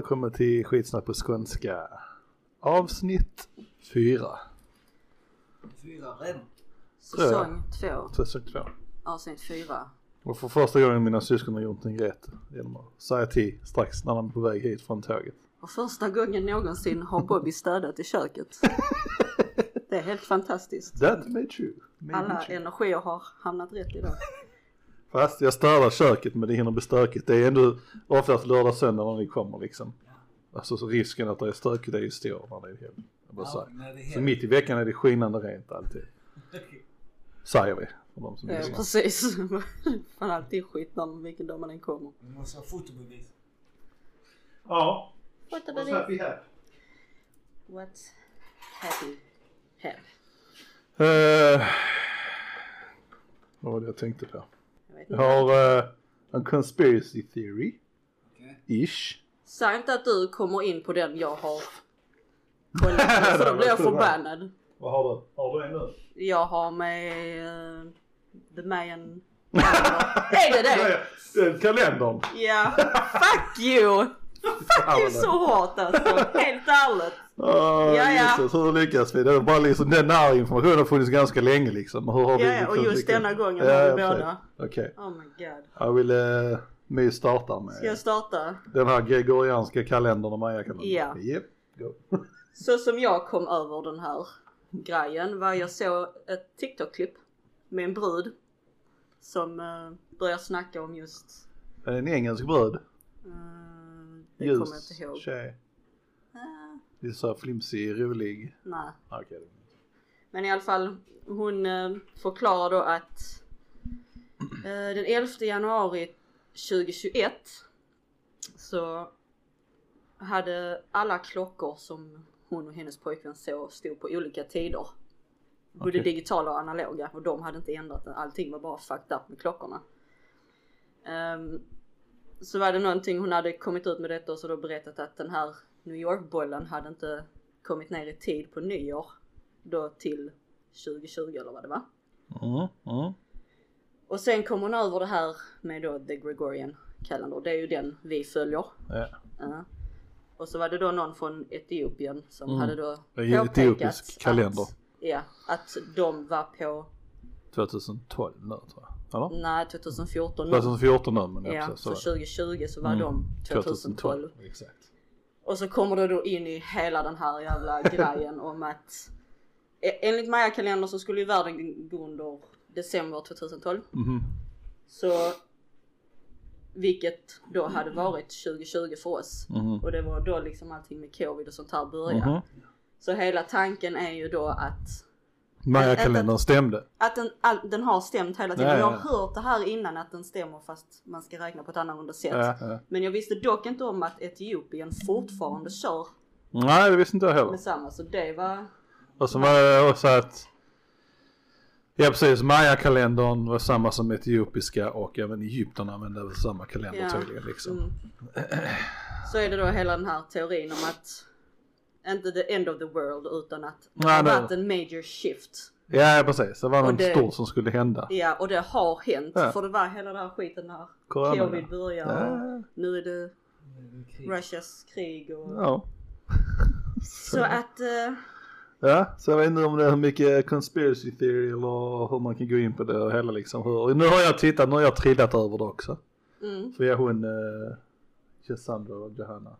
välkommen till Skitsnack på skånska. Avsnitt fyra. Fyra redan. Säsong två, Säsong två. avsnitt fyra. Och för första gången mina syskon har gjort en rätt genom att säga till strax när de är på väg hit från tåget. Och första gången någonsin har Bobby städat i köket. Det är helt fantastiskt. That may true. May Alla energier har hamnat rätt idag. Fast jag städar köket men det hinner bli stökigt. Det är ändå oftast lördag söndag när ni kommer liksom. Alltså så risken att det är stökigt är ju stor när det är helg. Jag bara Ja, Så mitt i veckan är det skinande rent alltid. Säger vi. För de som Ja, lyssnar. precis. Man alltid skit någon vilken dag man än kommer. Vi måste ha fotobevis. Ja. What What's happy have? What happy have? Uh, vad var det jag tänkte på? Jag vet Jag inte. har uh, en conspiracy theory. Okej. Ish. Säg inte att du kommer in på den jag har kollat för då blir jag förbannad. Vad har du? Har du en nu? Jag har med uh, The Calendar. Är det det? det? Kalendern. Ja, fuck you! Fuck you så hårt alltså, helt ärligt. Oh, Ja, ja. Jesus, hur lyckas vi? Det är bara liksom, den här informationen har funnits ganska länge liksom. Hur har vi Ja, ja, och liksom just lyckats? denna gången har vi båda. Okej, Oh my god. jag vill uh, My starta med Ska jag starta? den här gregorianska kalendern och Maya-kalendern. Ja. Yep, go. Så som jag kom över den här grejen var jag såg ett TikTok-klipp med en brud som uh, börjar snacka om just, är det en engelsk brud? uh, det kommer jag Ljus inte ihåg. tjej. Ah, Lite så här flimsig, rolig. nej. Okej. Men i alla fall, hon eh, förklarar då att eh, den 11 januari 2021 så hade alla klockor som hon och hennes pojkvän såg stod på olika tider. Både Okej. digitala och analoga och de hade inte ändrat det. Allting var bara fucked up med klockorna. Ehm, så var det någonting hon hade kommit ut med detta och så då berättat att den här New York-bollen hade inte kommit ner i tid på nyår då till 2020 eller vad det var. Mm, mm. Och sen kom hon över det här med då The Gregorian Calendar. Det är ju den vi följer. Ja. Ja. Och så var det då någon från Etiopien som Mm. hade då påpekat etiopisk kalender. Att, ja, att de var på, 2012 nu tror jag. Eller? nej 2014 nu. 2014 nu men Ja, ja, så precis, så var det. 2020 så var Mm. de 2012. Exakt. Och så kommer det då in i hela den här jävla grejen om att e- enligt Maya-kalendern så skulle ju världen gå under december 2012. Mhm. Så vilket då hade varit 2020 för oss. Mhm. Och det var då liksom allting med covid och sånt här började. Mhm. Så hela tanken är ju då att, Maya-kalendern stämde. att den, all, den har stämt hela tiden. Ja, Jag ja, har hört det här innan att den stämmer fast man ska räkna på ett annorlunda sätt. Ja. Men jag visste dock inte om att Etiopien fortfarande kör Nej det visste inte jag heller. med samma. Så det var, Och så var det också att Ja precis, Maya-kalendern var samma som etiopiska och även egypterna använde samma kalender tydligen liksom. Mm. Så är det då hela den här teorin om att inte the end of the world utan att det Nej, har varit en major shift. Ja precis, det var något det- stort som skulle hända. Ja och det har hänt Ja. för det var hela den här skiten när Corona, covid ja. började Ja. nu är det Krig. Russias krig och Ja. så att eh, Ja, så jag vet inte om det är mycket conspiracy theory eller hur man kan gå in på det och hela liksom hur. Nu har jag tittat, nu har jag trillat över det också. mm, För jag hon, uh, Cassandra och Johanna.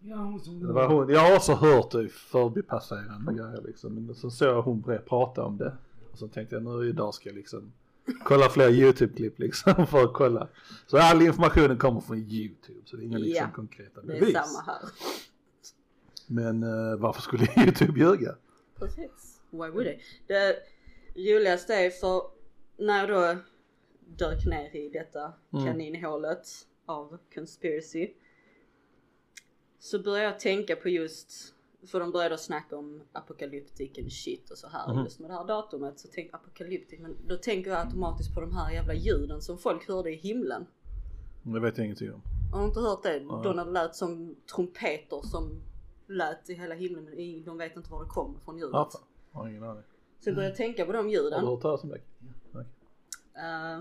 Ja, hon som Det var hon, jag har också hört det i förbipasserande grejer liksom. Men så såg jag hon började prata om det. Och så tänkte jag nu idag ska jag liksom kolla fler YouTube-klipp liksom för att kolla. Så all informationen kommer från YouTube så det är inga liksom Ja, konkreta det är bevis. samma här. Men eh, varför skulle YouTube ljuga? Precis. Why would they? Det roligaste är för när jag då dök ner i detta Mm. kaninhålet av conspiracy så började jag tänka på just för de började snacka om apocalyptic and shit och så här Mhm. just med det här datumet så tänkte jag apocalyptic men då tänker jag automatiskt på de här jävla ljuden som folk hörde i himlen. Det vet jag ingenting om. Har du inte hört det? Nej. Då när det lät som trumpeter som lät i hela himlen men de vet inte var det kommer från ljudet. Ja, fan. Har ingen aning. Så jag började tänka på de Har ljuden. du hört talas om det? Eh,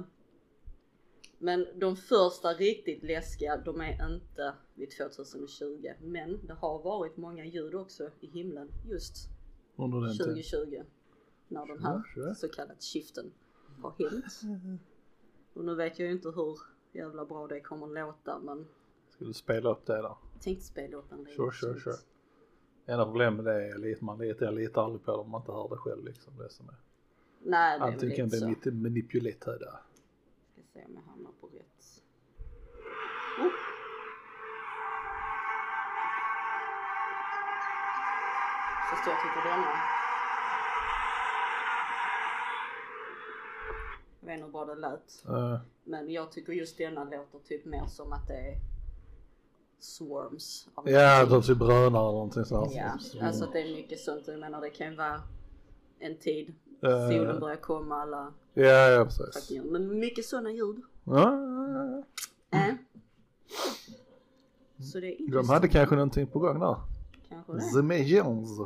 Men de första riktigt läskiga, de är inte vid 2020. Men det har varit många ljud också i himlen just Under den tiden. 2020. När den här så kallade skiften har hänt. Och nu vet jag ju inte hur jävla bra det kommer låta men Ska du spela upp det där? jag tänkte spela upp en liten sure, snutt. sure. Enda problemet är lite, man litar, jag litar aldrig på det om man inte hör det själv liksom. Det som är. Nej det är väl lite så. lite manipulerade. Ska se om jag hamnar Jag tycker denna. Jag vet inte hur bra det lät. Uh, Men jag tycker just denna låter typ mer som att det är swarms. ja, de typ brönar eller någonting sånt. Ja, alltså att det är mycket sånt. Jag menar det kan ju vara en tid. Eh. Solen börjar komma alla Ja, ja precis. Men mycket sådana ljud. Ja, ja, ja. Äh. Så det är De hade kanske någonting på gång där. The Magians.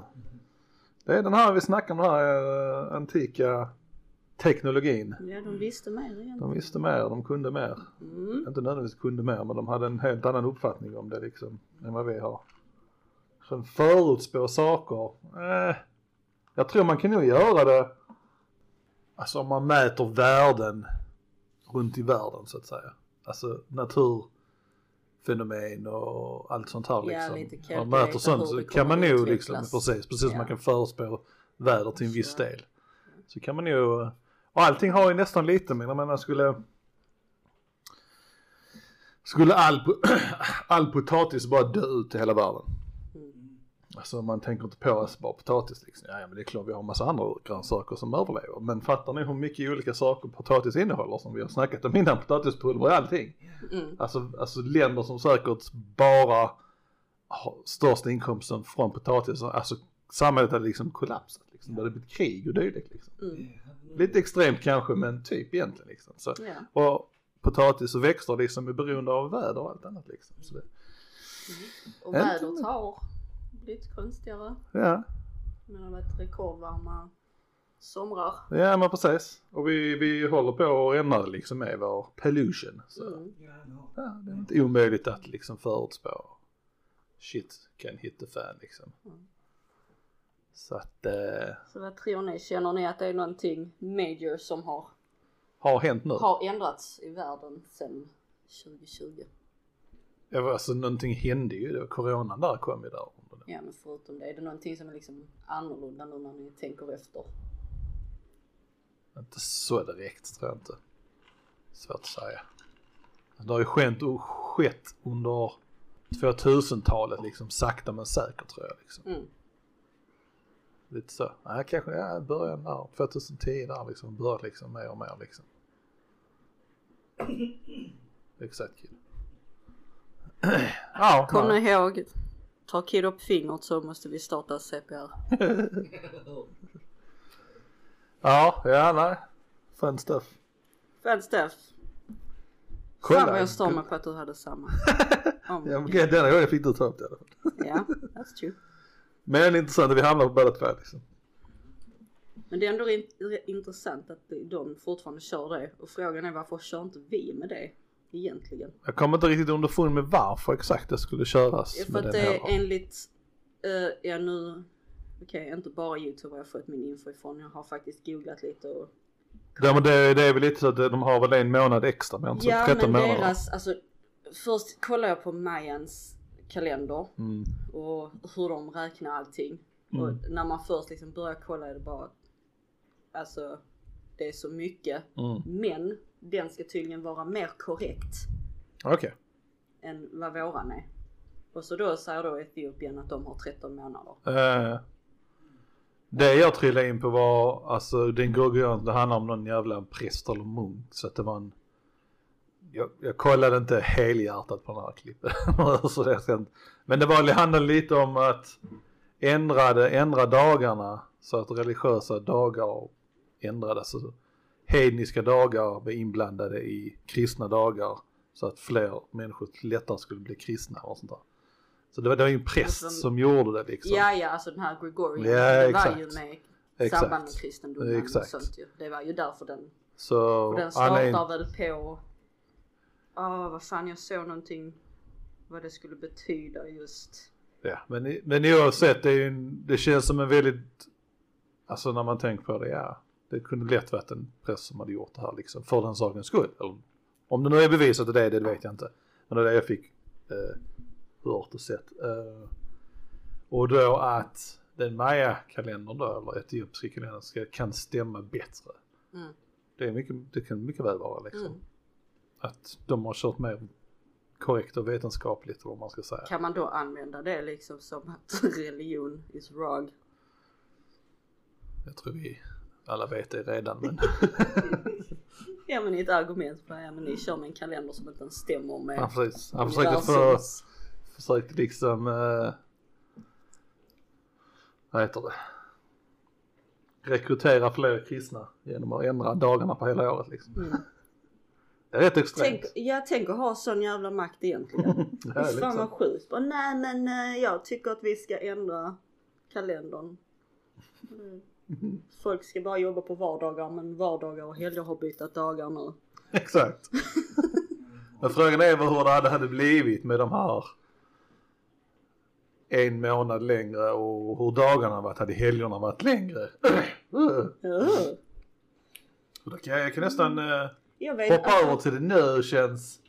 Det är den här vi snackar om, den här eh, antika teknologin. Ja, de visste mer egentligen. De visste mer, de kunde mer. Mm. Inte nödvändigtvis kunde mer, men de hade en helt annan uppfattning om det liksom än vad vi har. Så förutspå saker, eh, jag tror man kan nog göra det, alltså om man mäter värden runt i världen så att säga. Alltså naturfenomen och allt sånt här Ja, liksom. lite Om man mäter sånt så kan man nog liksom, precis, precis som Ja. man kan förutspå väder till en viss Så. del. Så kan man nog, och allting har ju nästan lite med, jag menar skulle skulle all, all potatis bara dö ut i hela världen? Mm. Alltså man tänker inte på att bara potatis liksom. Ja, men det är klart vi har massa andra grönsaker som överlever. Men fattar ni hur mycket olika saker potatis innehåller som vi har snackat om innan? Potatispulver och allting. Mm. Alltså, alltså länder som säkert bara har största inkomsten från potatis. Alltså samhället hade liksom kollapsat. Liksom. Det hade blivit krig och dylikt liksom. Mm. Lite extremt kanske men typ egentligen liksom. Så, Ja. och potatis och växter liksom är beroende av väder och allt annat liksom. Så det, Och Inte vädret har blivit konstigare. ja, Men det har varit rekordvarma somrar. ja men precis. Och vi, vi håller på att ändra liksom med vår pollution. Så Mm. Ja, det är inte omöjligt att liksom förutspå. Shit can hit the fan liksom. Mm. Så att eh, Så vad tror ni? Känner ni att det är någonting major som har, har hänt nu. har ändrats i världen sedan 2020? Ja, alltså någonting hände ju, var coronan där kom ju där. Ja men förutom det, är det någonting som är liksom annorlunda nu när ni tänker efter? Inte så direkt tror jag inte. Svårt att säga. Det har ju skett, och skett under 2000-talet liksom sakta men säkert tror jag liksom. Mm. Lite så. Nej kanske ja, början där 2010 där liksom börjat liksom mer och mer liksom. Exakt kul. ja, Kom nu ihåg, tar Kid upp fingret så måste vi starta CPR. Ja, ja nej. Fun stuff. Fan Steff, Kolla. fan vad jag stör mig på att du hade samma. Oh Ja, okej, denna gången fick du ta upp det i alla fall. Ja, that's true. Men intressant att vi hamnar på båda två liksom. Men det är ändå in- intressant att de fortfarande kör det och frågan är varför kör inte vi med det egentligen? Jag kommer inte riktigt underfund med varför exakt det skulle köras För med att den det är enligt, uh, ja nu, okej inte bara youtube har jag fått min info ifrån, jag har faktiskt googlat lite och Ja men det, det är väl lite så att de har väl en månad extra men inte så Ja 13 men månader. deras, alltså först kollar jag på Mayans kalender Mm. och hur de räknar allting. Mm. Och när man först liksom börjar kolla är det bara, alltså det är så mycket. Mm. Men den ska tydligen vara mer korrekt Okej. än vad våran är. Och så då säger då Etiopien att de har 13 månader. Eh, det jag trillade in på var, alltså den Gregorian, det handlar om någon jävla präst eller munk. Så att det var en, jag, jag kollade inte helhjärtat på den här inte- Men det var, det handlade lite om att ändrade, ändra dagarna så att religiösa dagar ändrades. Hedniska dagar blev inblandade i kristna dagar så att fler människor lättare skulle bli kristna och sånt där. Så det var, det var ju en präst Och som- gjorde det liksom. Ja ja alltså den här Gregorian, Ja, det var exakt. ju med Exakt. samband med kristendomen Exakt. och sånt ju. Det var ju därför den, Så den startar väl på Ja, vad fan jag såg någonting vad det skulle betyda just. Ja, men, men oavsett, det, är ju en, det känns som en väldigt, alltså när man tänker på det, ja. Det kunde lätt varit en press som hade gjort det här liksom, för den sakens skull. Om det nu är bevisat det, det vet jag inte. Men det är det jag fick eh, hört och sett. Eh, och då att den Maya-kalendern då, eller etiopiska kalendern, ska, kan stämma bättre. Mm. Det, är mycket, det kan mycket väl vara liksom. Mm. Att de har kört mer korrekt och vetenskapligt vad man ska säga. Kan man då använda det liksom som att religion is wrong? Jag tror vi alla vet det redan men Ja men ett argument för ja men ni kör med en kalender som inte ens stämmer med han, precis, han försökte få, försökte liksom, eh, vad heter det, rekrytera fler kristna genom att ändra dagarna på hela året liksom. Mm. Det är rätt extremt. Tänk, jag tänker ha sån jävla makt egentligen. Ja, Fan liksom. vad sjukt. Nej men eh, jag tycker att vi ska ändra kalendern. Mm. Folk ska bara jobba på vardagar men vardagar och helger har bytt dagar nu. Exakt. Men frågan är hur det hade, blivit med de här en månad längre och hur dagarna varit, hade helgerna varit längre. Så då kan jag, jag kan nästan eh, hoppa över till det nu känns.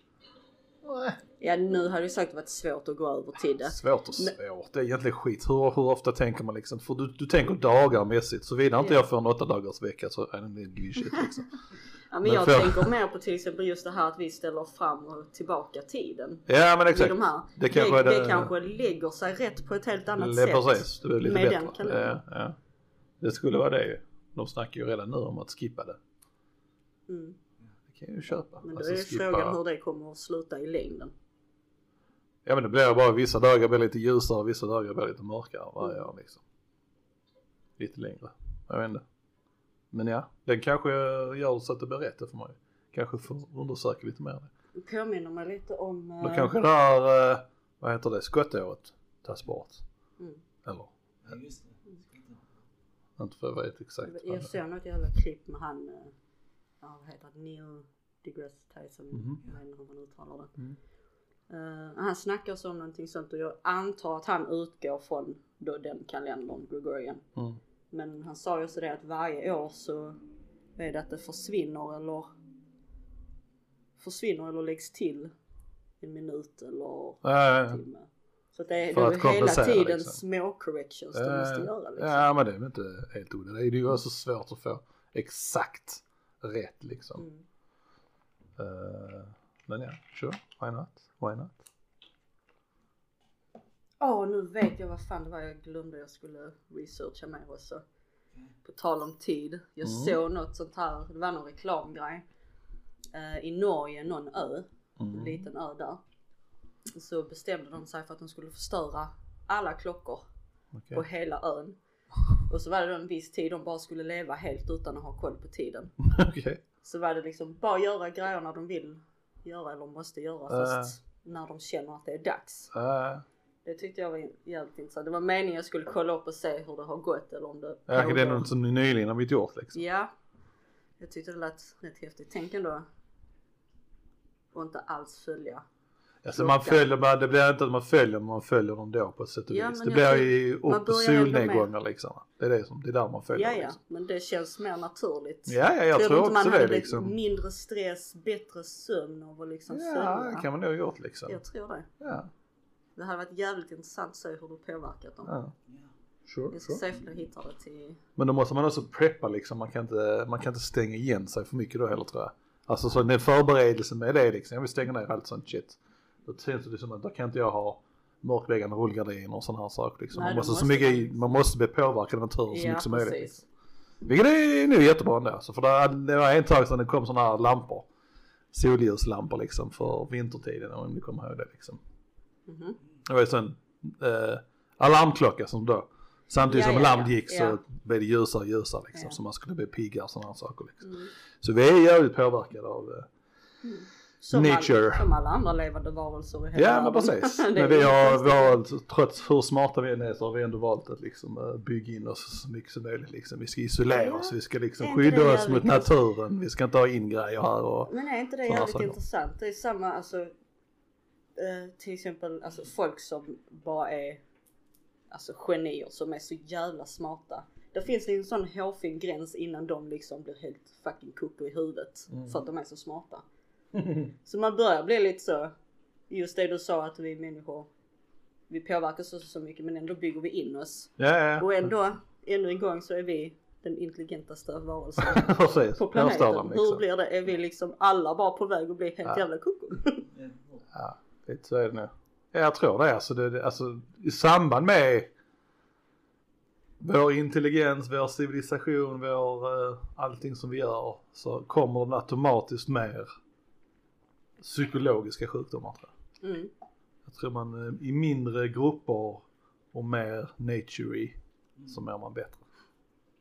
Ja nu hade det sagt varit svårt att gå över till det. svårt och svårt. Det är egentligen skit. Hur, hur ofta tänker man liksom? För du, du tänker dagarmässigt. Såvida inte Ja. jag får en åtta dagars vecka så är det en shit liksom. Ja, men Men jag för- tänker mer på till exempel just det här att vi ställer fram och tillbaka tiden. Ja men exakt. de här. Det kanske det, är det kanske lägger sig rätt på ett helt annat Det, sätt. precis, det blir lite med den bättre. kalendern. Ja, ja. Det skulle vara det ju. De snackar ju redan nu om att skippa det. Mm. Det kan jag ju köpa. Men då Alltså, är skippa- frågan hur det kommer att sluta i längden. Ja men det blir bara vissa dagar blir lite ljusare och vissa dagar blir lite mörkare varje Mm. år liksom. Lite längre. Jag vet inte. Men ja, den kanske gör så att det blir rätt för mig. Kanske får undersöka lite mer. Det påminner mig lite om... Då eh, kanske det här, eh, vad heter det, skottåret tas bort. Mm. Eller, Ja, just det. inte för jag vet exakt. Jag det- såg något jävla klipp med han, eh, ja vad heter han, Neil deGrasse Tyson, Mhm. jag vet inte hur man uttalar det. Mm. Eh, han snackar så om någonting sånt och jag antar att han utgår från då den kalendern, Gregorian. Mm. Men han sa ju också det att varje år så är det att det försvinner eller försvinner eller läggs till en minut eller ja, ja. timme. Så det är, det är hela tiden liksom. små corrections du måste göra liksom. Ja men det är väl inte helt onödigt. Det är ju också svårt att få exakt rätt liksom. Mm. Eh, men ja, sure, why not? Why not? Åh, nu vet jag vad fan det var jag glömde jag skulle researcha mer också. På tal om tid. Jag Mm. såg något sånt här, det var någon reklamgrej. Eh, I Norge, någon ö, en Mm. liten ö där. Så bestämde de sig för att de skulle förstöra alla klockor Okej. på hela ön. Och så var det då en viss tid de bara skulle leva helt utan att ha koll på tiden. Okej. Så var det liksom bara göra grejerna de vill göra eller måste göra fast när de känner att det är dags. Uh, Det tyckte jag var jävligt intressant. Det var meningen jag skulle kolla upp och se hur det har gått eller om det ja, det är pågår. något som ni nyligen har blivit gjort liksom. Ja. Jag tyckte det lät rätt häftigt. Tänk ändå. Och inte alls följa. Alltså man följer, bara, det blir inte att man följer men man följer dem då på ett sätt och Ja, vis. Det blir tror- ju man upp solnedgångar liksom. Det är det som, det är där man följer Ja ja, liksom. men det känns mer naturligt. Ja, ja jag du tror inte man också hade det liksom. mindre stress, bättre sömn av att liksom Ja, följa? det kan man nog ha gjort liksom. Jag tror det. Ja, Det hade varit jävligt intressant att se hur du påverkat dem. ja. Sure, Jag ska sure. se om hittar det till... Men då måste man också preppa liksom. Man kan inte, man kan inte stänga igen sig för mycket då heller tror jag. Alltså så den förberedelsen med det liksom. Jag vill stänga ner allt sånt shit. Då känns det som att då kan inte jag ha mörkväggande rullgardiner och sådana här saker liksom. Nej, man, måste så mycket, man- måste bli påverkad av naturen så Ja mycket som möjligt. precis. Liksom. Vilket är nog jättebra ändå. Så för det, var en tag sedan det kom sådana här lampor. Solljuslampor liksom för vintertiden om ni kommer ihåg det liksom. Mhm. Det var ju sån eh, alarmklocka som då. Samtidigt Ja, som ja, alarmet ja, gick så ja. blev det ljusare och ljusare liksom. Så man skulle bli piggare och sådana här saker liksom. Mm. Så vi är jävligt påverkade av, eh, Mm. Som, Nature. All, som alla andra levande varelser i hela Ja men världen. precis. Men vi har, vi har, trots hur smarta vi än är så har vi ändå valt att liksom eh, bygga in oss så mycket som möjligt liksom. Vi ska isolera Ja, oss, vi ska liksom skydda oss mot naturen, vi ska inte ha in grejer här och Men är inte det jävligt intressant? Det är samma, alltså eh, till exempel alltså folk som bara är alltså genier som är så jävla smarta. Det finns en sån hårfin gräns innan de liksom blir helt fucking koko i huvudet Mm. för att de är så smarta. Så man börjar bli lite så, just det du sa att vi människor, vi påverkas också så mycket men ändå bygger vi in oss. Ja, ja, Och ändå, ännu en gång så är vi den intelligentaste varelsen på planeten. dem Hur liksom. blir det? Är vi liksom alla bara på väg att bli helt Ja. jävla koko? Ja, lite så är det nu. Ja, jag tror det. Alltså, det, det alltså i samband med vår intelligens, vår civilisation, vår eh, allting som vi gör så kommer det automatiskt mer psykologiska sjukdomar tror jag. Mm. Jag tror man eh, i mindre grupper och mer nature så mår man bättre.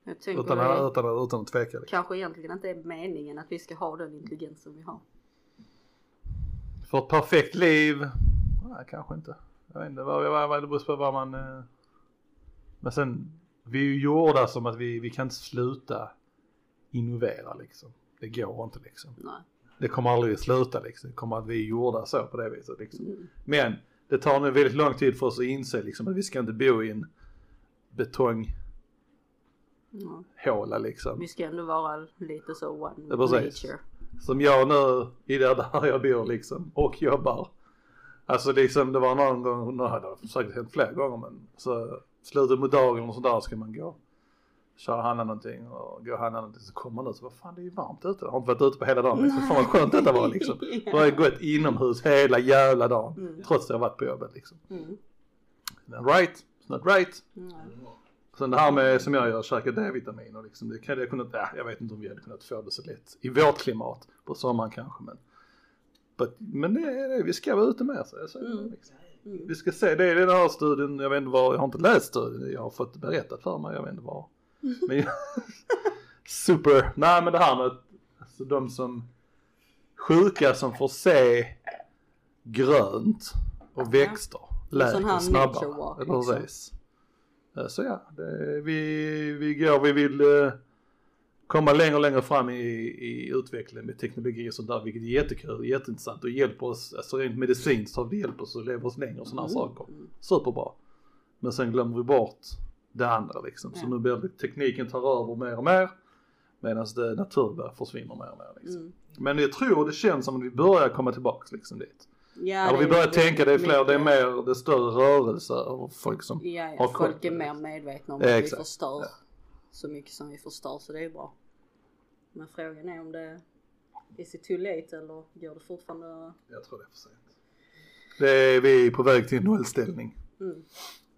Utan, det utan, utan att tveka. Liksom. kanske egentligen inte är meningen att vi ska ha den intelligensen vi har. För ett perfekt liv? Nej, kanske inte. Jag vet inte, vad, vad, vad, det beror på vad man... Eh... Men sen, vi är ju gjorda som att vi, vi kan inte sluta innovera liksom. Det går inte liksom. Nej. Det kommer aldrig sluta liksom. Det kommer att vi är gjorda så på det viset liksom. Mm. Men det tar nu väldigt lång tid för oss att inse liksom att vi ska inte bo i en betonghåla Ja. liksom. Vi ska ändå vara lite så one Ja, precis. nature. Som jag nu i det där jag bor liksom och jobbar. Alltså liksom det var någon gång, nu hade det säkert hänt flera gånger men så slutet mot dagen och sådär ska man gå. Köra och handla någonting och gå och handla någonting så kommer man ut så vad fan det är ju varmt ute. Jag har inte varit ute på hela dagen liksom. Fan vad skönt detta var liksom. Då har jag gått inomhus hela jävla dagen. Mm. Trots att jag varit på jobbet liksom. Mm. Right, it's not right. Nej. Sen det här med som jag gör, käka D-vitaminer liksom, det kan jag kunnat, ja, jag vet inte om vi hade kunnat få det så lätt i vårt klimat på sommaren kanske men but, men det är det, vi ska vara ute med så jag säger Mm. liksom. Mm. Vi ska se, det är den här studien, jag vet inte var, jag har inte läst studien, jag har fått berättat för mig, jag vet inte var. Men, super, nej men det här med alltså, de som sjuka som får se grönt och växter läker nature snabbare. liksom. precis. Eh, Så ja, det, vi, vi går, vi vill eh, komma längre och längre fram i, i utvecklingen med teknologi och sånt där, vilket är jättekul, jätteintressant och hjälper oss, alltså rent medicinskt har det hjälpt oss att leva oss längre och sådana här saker. Mm. Superbra. Men sen glömmer vi bort det andra liksom, så nu blir det, tekniken tar över mer och mer medan det naturliga försvinner mer och mer liksom. Mm. Men jag tror det känns som att vi börjar komma tillbaks liksom dit. Ja, Eller det vi börjar är tänka, det är fler, det är mer, det är större rörelse över folk som Ja, har ja koll folk är det, mer medvetna om Ja, att vi förstör Ja. så mycket som vi förstör så det är bra. Men frågan är om det is it too late eller går det fortfarande? Jag tror det är för sent. Det är, vi är på väg till nollställning. Mm.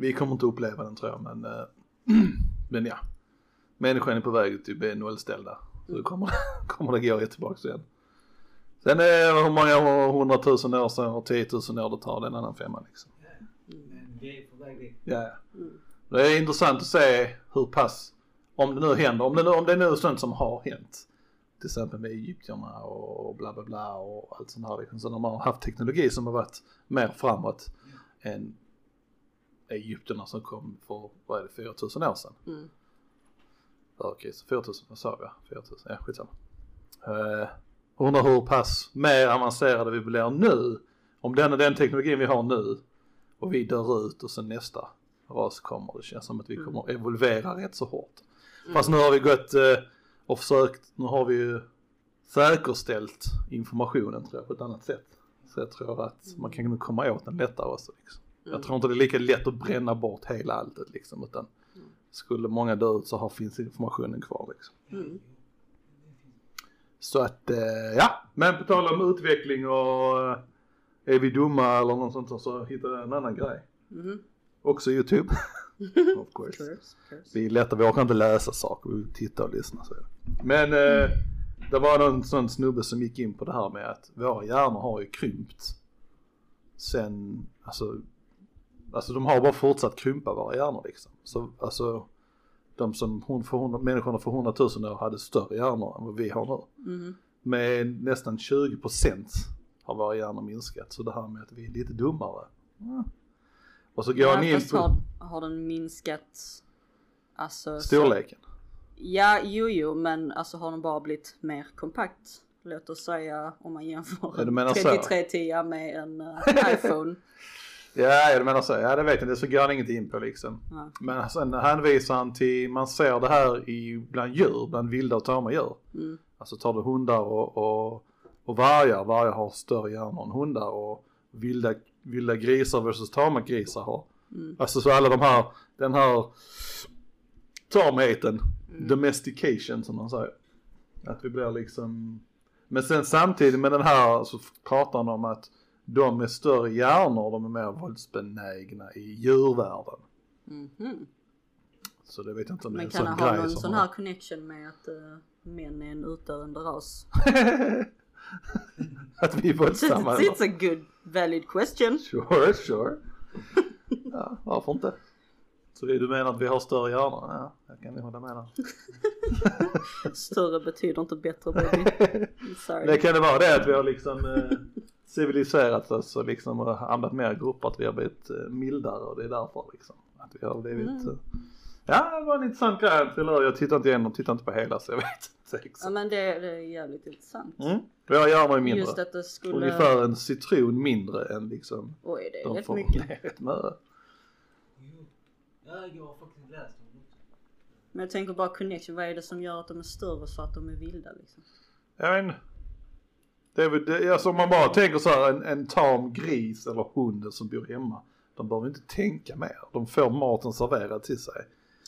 Vi kommer inte uppleva den tror jag men, eh, men ja. Människan är på väg att bli nollställda. Så det kommer, kommer det gå tillbaka igen. Sen är hur många hundratusen år sedan och tiotusen år det tar, det är en annan femma liksom. Men vi är på väg dit. Ja. Det är intressant att se hur pass, om det nu händer, om det nu, om det nu är sånt som har hänt. Till exempel med egyptierna och bla bla bla och allt sånt här liksom. Så de har haft teknologi som har varit mer framåt än egyptierna som kom för, vad är det, 4000 år sedan. Mm. Okej, så 4000, vad sa jag? 4000, ja skitsamma. Uh, undrar hur pass mer avancerade vi blir nu. Om den och den teknologin vi har nu och vi dör ut och sen nästa ras kommer. Det känns som att vi Mm. kommer evolvera rätt så hårt. Fast nu har vi gått eh, och försökt, nu har vi ju säkerställt informationen tror jag på ett annat sätt. Så jag tror att man kan nog komma åt den lättare också. Liksom. Mm. Jag tror inte det är lika lätt att bränna bort hela alltet liksom utan skulle många dö ut så har, finns informationen kvar liksom. Mm. Så att eh, ja, men på tal om utveckling och eh, är vi dumma eller något sånt så hittade jag en annan grej. Mhm. Också YouTube. of course. Curse, curse. Vi är lätta, vi orkar inte läsa saker, vi vill titta och lyssna. Så. Men eh, det var någon sån snubbe som gick in på det här med att våra hjärnor har ju krympt sen, alltså, alltså de har bara fortsatt krympa våra hjärnor liksom. Så alltså de som hon för hundra, människorna för hundratusen år hade större hjärnor än vad vi har nu. Mhm. Med nästan 20 procent har våra hjärnor minskat. Så det här med att vi är lite dummare. Ja. Och så går Ja, han in på har, har den minskat alltså så- storleken. Ja, jo, jo, men alltså har den bara blivit mer kompakt? Låt oss säga om man jämför Ja, en så. 3310 med en eh, iPhone. Ja, ja, du menar så. Ja, det vet jag inte. Så går han inget in på liksom. Ja. Men sen hänvisar han till, man ser det här i, bland djur, bland vilda och tama djur. Mm. Alltså tar du hundar och, och, och vargar, vargar har större hjärnor än hundar och vilda, vilda grisar versus tama grisar har. Mm. Alltså så alla de här, den här tamheten, Mm. domestication som man säger. Att vi blir liksom, men sen samtidigt med den här så pratar han om att de med större hjärnor, de är mer våldsbenägna i djurvärlden. Mhm. Så det vet jag inte om det är Men en kan sån det ha grej någon som sån här connection med att uh, män är en utdöende ras? att vi är våldsamma eller? It's a good valid question. Sure, sure. Ja, varför inte? Så du menar att vi har större hjärnor? Ja, jag kan hålla med där. Större betyder inte bättre baby. Sorry. Det kan det vara det att vi har liksom eh, civiliserat oss och liksom har hamnat mer i grupper, att vi har blivit eh, mildare och det är därför liksom. Att vi har blivit, Mm. eh, ja det var en intressant grej, jag tittar inte igenom, tittar inte på hela så jag vet inte Ja exakt. men det, det är jävligt intressant. Mm. Våra hjärnor är mindre. Just att det skulle... Ungefär en citron mindre än liksom Oj det är de rätt får. mycket. Det är rätt mycket. Jo. Ja, jag har faktiskt läst om det. Men jag tänker bara connection, vad är det som gör att de är större så att de är vilda liksom? Jag vet inte. Det är väl, det, alltså om man bara tänker så här en, en tam gris eller hund som bor hemma. De behöver inte tänka mer. De får maten serverad till sig.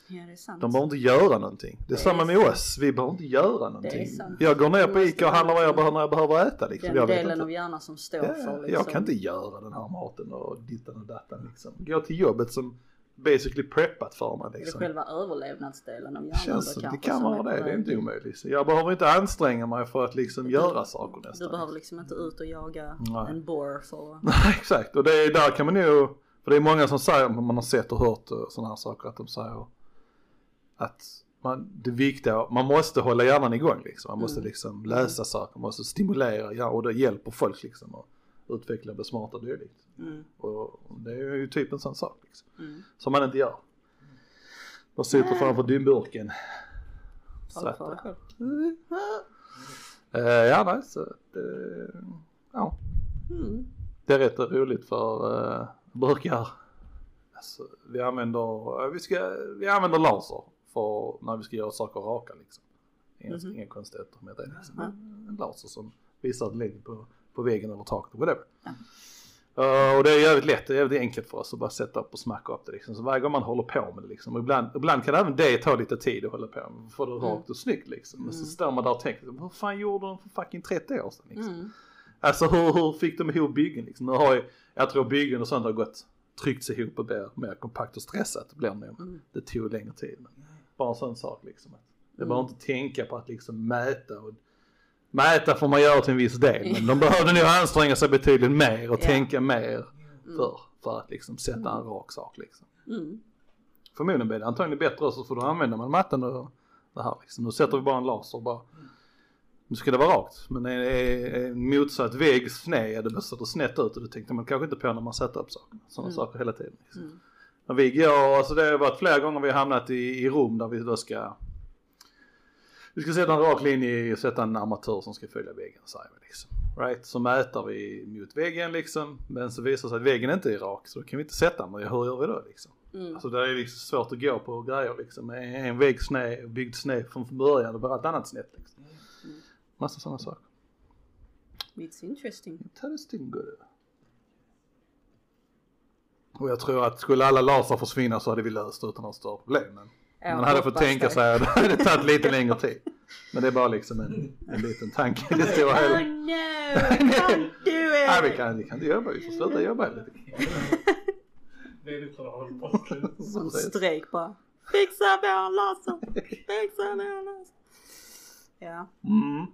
Ja det är sant. De behöver inte göra någonting. Det är Det samma är med sant. oss. Vi behöver inte göra någonting. Jag går ner på Ica och handlar vad jag behöver när jag behöver äta liksom. Den jag vet delen inte. av hjärnan som står Ja, för liksom. Jag kan inte göra den här maten och dittan och dattan liksom. Gå till jobbet som basically preppat för mig Det är liksom. själva överlevnadsdelen av hjärnan Känns som, det kan vara det, det är inte omöjligt. Så Jag behöver inte anstränga mig för att liksom göra saker Du nästan. behöver liksom inte ut och jaga Nej. en boar för. Nej exakt och det är där kan man nog, för det är många som säger, man har sett och hört sådana här saker att de säger att man, det viktiga, man måste hålla hjärnan igång liksom. Man måste Mm. liksom läsa saker, man måste stimulera ja, och det hjälper folk liksom att utveckla och dylikt. Mm, Och det är ju typ en sån sak liksom. mm. Som man inte gör. Man sitter Nej. framför dynburken. Dig själv. Eh, ja nej så det, ja. Mm. Det är rätt roligt för uh, brukar, alltså, vi använder, eh, vi ska, vi använder laser för när vi ska göra saker raka liksom. Inga, Mhm. inga konstigheter med det liksom. En laser som visar linje på, på väggen eller taket och whatever. Ja. Eh, och det är jävligt lätt, det är jävligt enkelt för oss att bara sätta upp och smacka upp det liksom. Så varje gång man håller på med det liksom, och ibland, ibland kan även det ta lite tid att hålla på med. För det Mm. rakt och snyggt liksom. Men så Mm. står man där och tänker, vad fan gjorde de för fucking 30 år sedan liksom? Mm. Alltså hur, hur fick de ihop byggen liksom? Nu har jag, jag tror byggen och sånt har gått, tryckts ihop och blir mer kompakt och stressat blir det nog. Mm. Det tog längre tid. Men bara en sån sak liksom. Att det Mm. behöver inte tänka på att liksom mäta och Mäta får man göra till en viss del men de behövde nog anstränga sig betydligt mer och Ja. tänka mer Mm. för, för att liksom sätta en rak sak liksom. Mm. Förmodligen blir det antagligen bättre så får du använda man matten och det här liksom. Nu sätter vi bara en laser bara nu ska det vara rakt. Men är, är, är motsatt vägg sned, ja det det snett ut och det tänkte man kanske inte på när man sätter upp saker. Sådana Mm. saker hela tiden. Liksom. Mm. När vi går, alltså det har varit flera gånger vi har hamnat i, i rum där vi då ska vi ska sätta en rak linje och sätta en armatur som ska följa väggen säger vi liksom. Right? Så mäter vi mot väggen liksom. Men så visar det sig att väggen inte är rak så då kan vi inte sätta den. Hur gör vi då liksom? Mm. Alltså det är liksom svårt att gå på grejer liksom. En vägg sned, byggd sned från början och bara allt annat snett liksom. Mm. Massa sådana saker. It's interesting. Interesting good. Och jag tror att skulle alla laser försvinna så hade vi löst det utan några större problem. Men man hade fått tänka det. sig att det hade tagit lite längre tid. Men det är bara liksom en, en liten tanke i det stora Oh hela. no! Don't do Nej, vi it! kan, vi kan inte jobba, vi får sluta jobba lite. Det är lite strejk bara. Fixa vår laser! Fixa vår laser! Ja. Mm.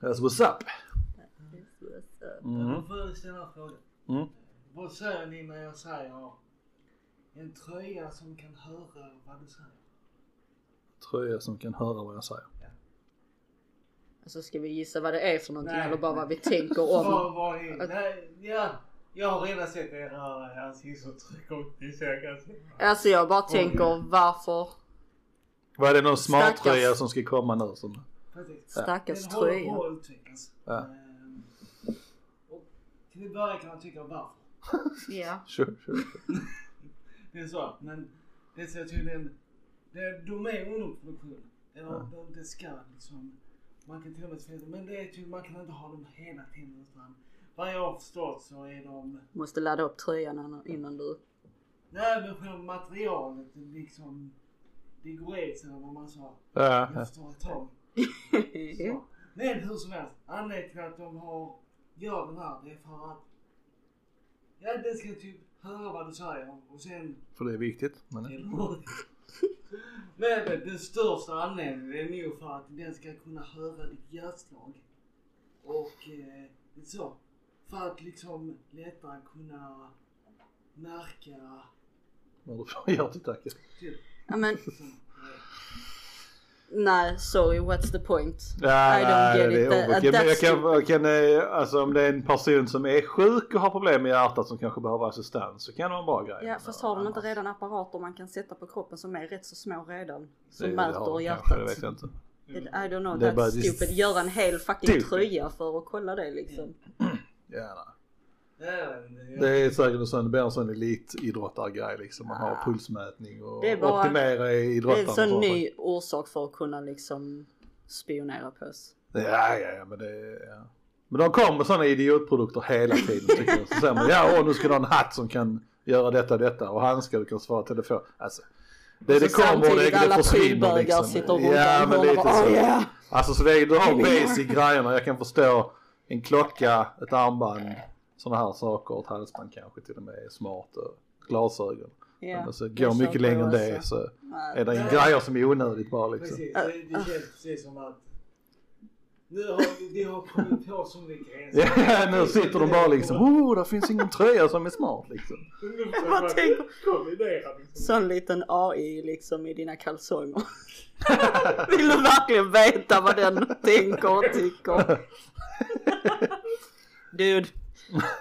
That's what's up. Mm. Jag får ställa en fråga. Mm. Vad säger ni när jag säger en tröja som kan höra vad du säger? Tröja som kan höra vad jag säger. Alltså ska vi gissa vad det är för någonting Nej, eller bara vad vi nej. tänker om? Vad var det? Nej, ja. Jag har redan sett era ansiktsuttryck och det så jag kan se. Alltså jag bara tänker varför Vad är det någon smart Stackars. tröja som ska komma nu? Som... Precis. stackars Den håller tröja. på att utvecklas. Ja. Ehm, Och till att börja kan man tycka varför. Ja. Sure, sure, sure. Det är så. Men det ser tydligen. Det, de är under produktion. Eller de, det ska liksom. Man kan till och med säga men det är tydligen, man kan inte ha dem hela tiden utan. Vad jag har förstått så är de. Måste ladda upp tröjan innan- du... Nej men själva materialet det liksom. Det går sig eller vad man sa. Ja, ja. Efter ett tag. Så. Men hur som helst. Anledningen till att de har gör den här det är för att. Ja den ska typ höra vad du säger och sen För det är viktigt. Men... Men men den största anledningen är nog för att den ska kunna höra ditt hjärtslag. Och eh, så. För att liksom lättare kunna märka Vad du får hjärtattacker. typ. Ja men nej sorry what's the point? Ja, I don't get it. That- men jag kan, jag kan, eh, alltså om det är en person som är sjuk och har problem med hjärtat som kanske behöver assistans så kan det vara en bra grej. Ja fast har de inte redan apparater man kan sätta på kroppen som är rätt så små redan? Som Det- det har mäter de kanske, hjärtat? Det vet jag inte. I don't know, Det that's stupid. Göra en hel fucking Stupid. tröja för att kolla det liksom. Ja, nej. Det är säkert en sån, det blir en sån elitidrottargrej liksom. Man har pulsmätning och Det är bara- optimera i Det är idrottarna. en sån ny orsak för att kunna liksom spionera på oss. Ja, ja, ja, men det ja. Men de kommer med sådana idiotprodukter hela tiden tycker jag. Så säger man, ja, åh, nu ska du ha en hatt som kan göra detta och detta och handskar du kan svara telefon. Alltså, det, Och det så kommer och det, det alla försvinner liksom. sitter runt Ja, men lite bara, så. "Oh, yeah." Alltså så det, du har basic grejerna. Jag kan förstå en klocka, ett armband, sådana här saker, ett halsband kanske till och med är smart och glasögon. Ja, Men alltså, det går mycket längre än det så är det Nej. grejer som är onödigt bara liksom. Precis, det, det känns precis som att nu har vi, har kommit på så mycket grejer. Ja, nu sitter de bara liksom, oh, det finns ingen tröja som är smart liksom. Jag bara tänker, liksom. sån liten AI liksom i dina kalsonger. Vill du verkligen veta vad den tänker och tycker? Dude,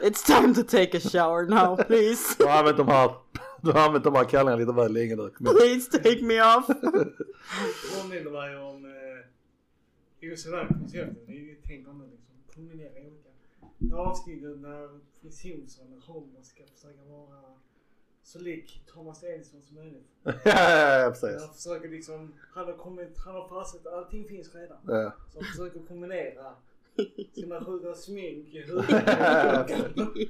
it's time to take a shower now please. Du har använt de här, du har använt de här kallingarna lite väl länge nu. Please take me off. påminner mig om eh, just det där konceptet. Vi tänker nu liksom kombinera olika avsnittet när Simpson och Homer ska försöka vara så lik Thomas Edison som möjligt. Ja, ja, ja, precis. Han försöker liksom, han har kommit, han har fastställt allting finns redan. Ja. Så han försöker kombinera sina sjuka smink i Ja, huvudet.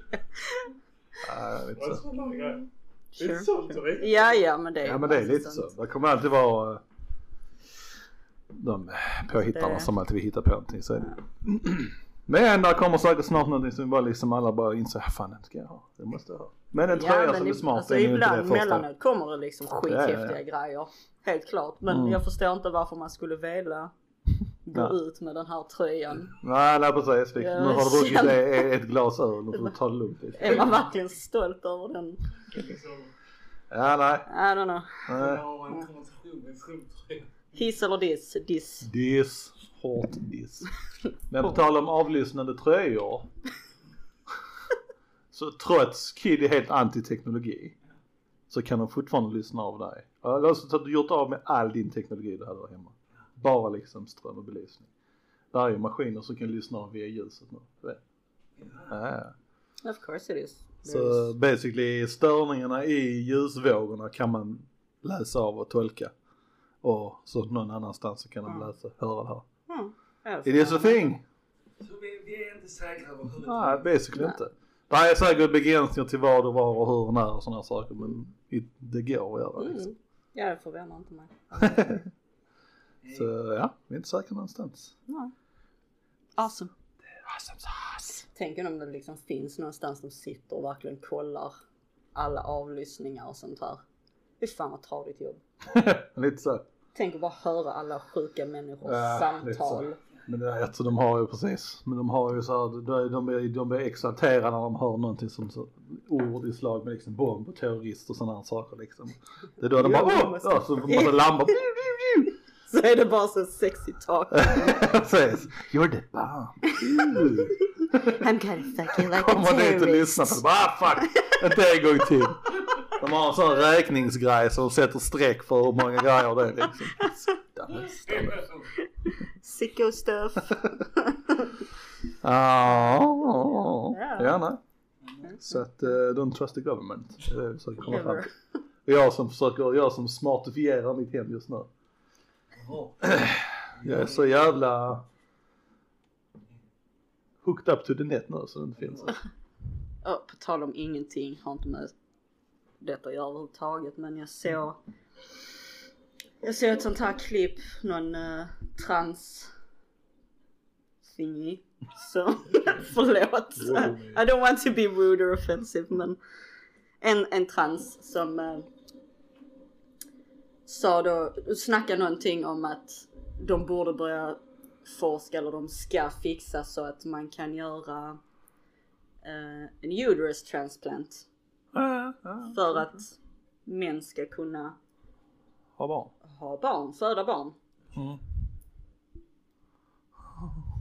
Ja, lite så. är Sure, sånt är. Ja, ja, men det är Ja men det är lite sant. så. Det kommer alltid vara eh, de påhittarna Det- som alltid vill hitta på någonting. Så är det. Men där kommer säkert snart någonting som bara liksom alla bara inser, "Ah, fan den ska jag ha. Det måste jag ha. Men en tröja som är i- smart alltså, är ju inte det ibland första. mellanåt kommer det liksom skithäftiga Ja, ja, grejer. Helt klart. Men Mm. jag förstår inte varför man skulle vilja gå Ja. ut med den här tröjan. Nej, nej precis. Nu har du druckit känner- det- ett glas öl. Nu får du ta det lugnt. Är man verkligen stolt över den? Ja, nej. I don't know. nej. Hiss eller diss? Diss. Diss. Hårt diss. Men på tal om avlyssnande tröjor. så trots Kid är helt anti-teknologi. Så kan de fortfarande lyssna av dig. Eller så har du gjort av med all din teknologi du hade hemma. Bara liksom ström och belysning. Där är ju maskiner som kan lyssna via ljuset nu. Ja. Of course it is. Så basically störningarna i ljusvågorna kan man läsa av och tolka. Och så någon annanstans så kan de Mm. läsa, höra det här. Mm. It is a thing. Så vi, vi är inte säkra Nej, överhuvudtaget. basically Nej. inte. Det är säkert begränsningar till vad och var och hur och när och sådana saker men det går att göra liksom. Mm. Ja, det förvånar inte mig. Så ja, vi är inte säkra någonstans. Nej. Awesome. Awesome sauce. Tänk om det liksom finns någonstans de sitter och verkligen kollar alla avlyssningar och sånt här. Fy fan vad tradigt jobb. Lite så. Tänk att bara höra alla sjuka människors Ja, samtal. Men det är, alltså, de har ju precis, men de har ju så här, de, de, blir, de blir exalterade när de hör någonting som så, ord i slag med liksom bomb och terrorist och sådana här saker liksom. Det är då de bara åh! så måste lampa. så är det bara så sexy talk. Precis. You're the bomb. I'm gonna fuck you like a Kommer dit och lyssnar på terrorist. det. Bara ah, fuck. Inte en gång till. De har en sån räkningsgrej som sätter streck för hur många grejer det är liksom. Sicko stuff. Ja, ja nej. Så att uh, don't trust the government. Det är det vi försöker komma fram Ever. till. Och jag som försöker, jag som smartifierar mitt hem just nu. Jag är så jävla hooked up to the net nu så det inte finns. Ja, på tal om ingenting, har inte med detta att göra överhuvudtaget men jag såg Jag såg ett sånt här klipp, någon uh, trans thingy som, förlåt, I don't want to be rude or offensive men en, en trans som uh, sa då, snackade någonting om att de borde börja forska eller de ska fixa så att man kan göra eh, en uterus transplant ja. för att män ska kunna Ha barn. ha barn, föda barn. Mm.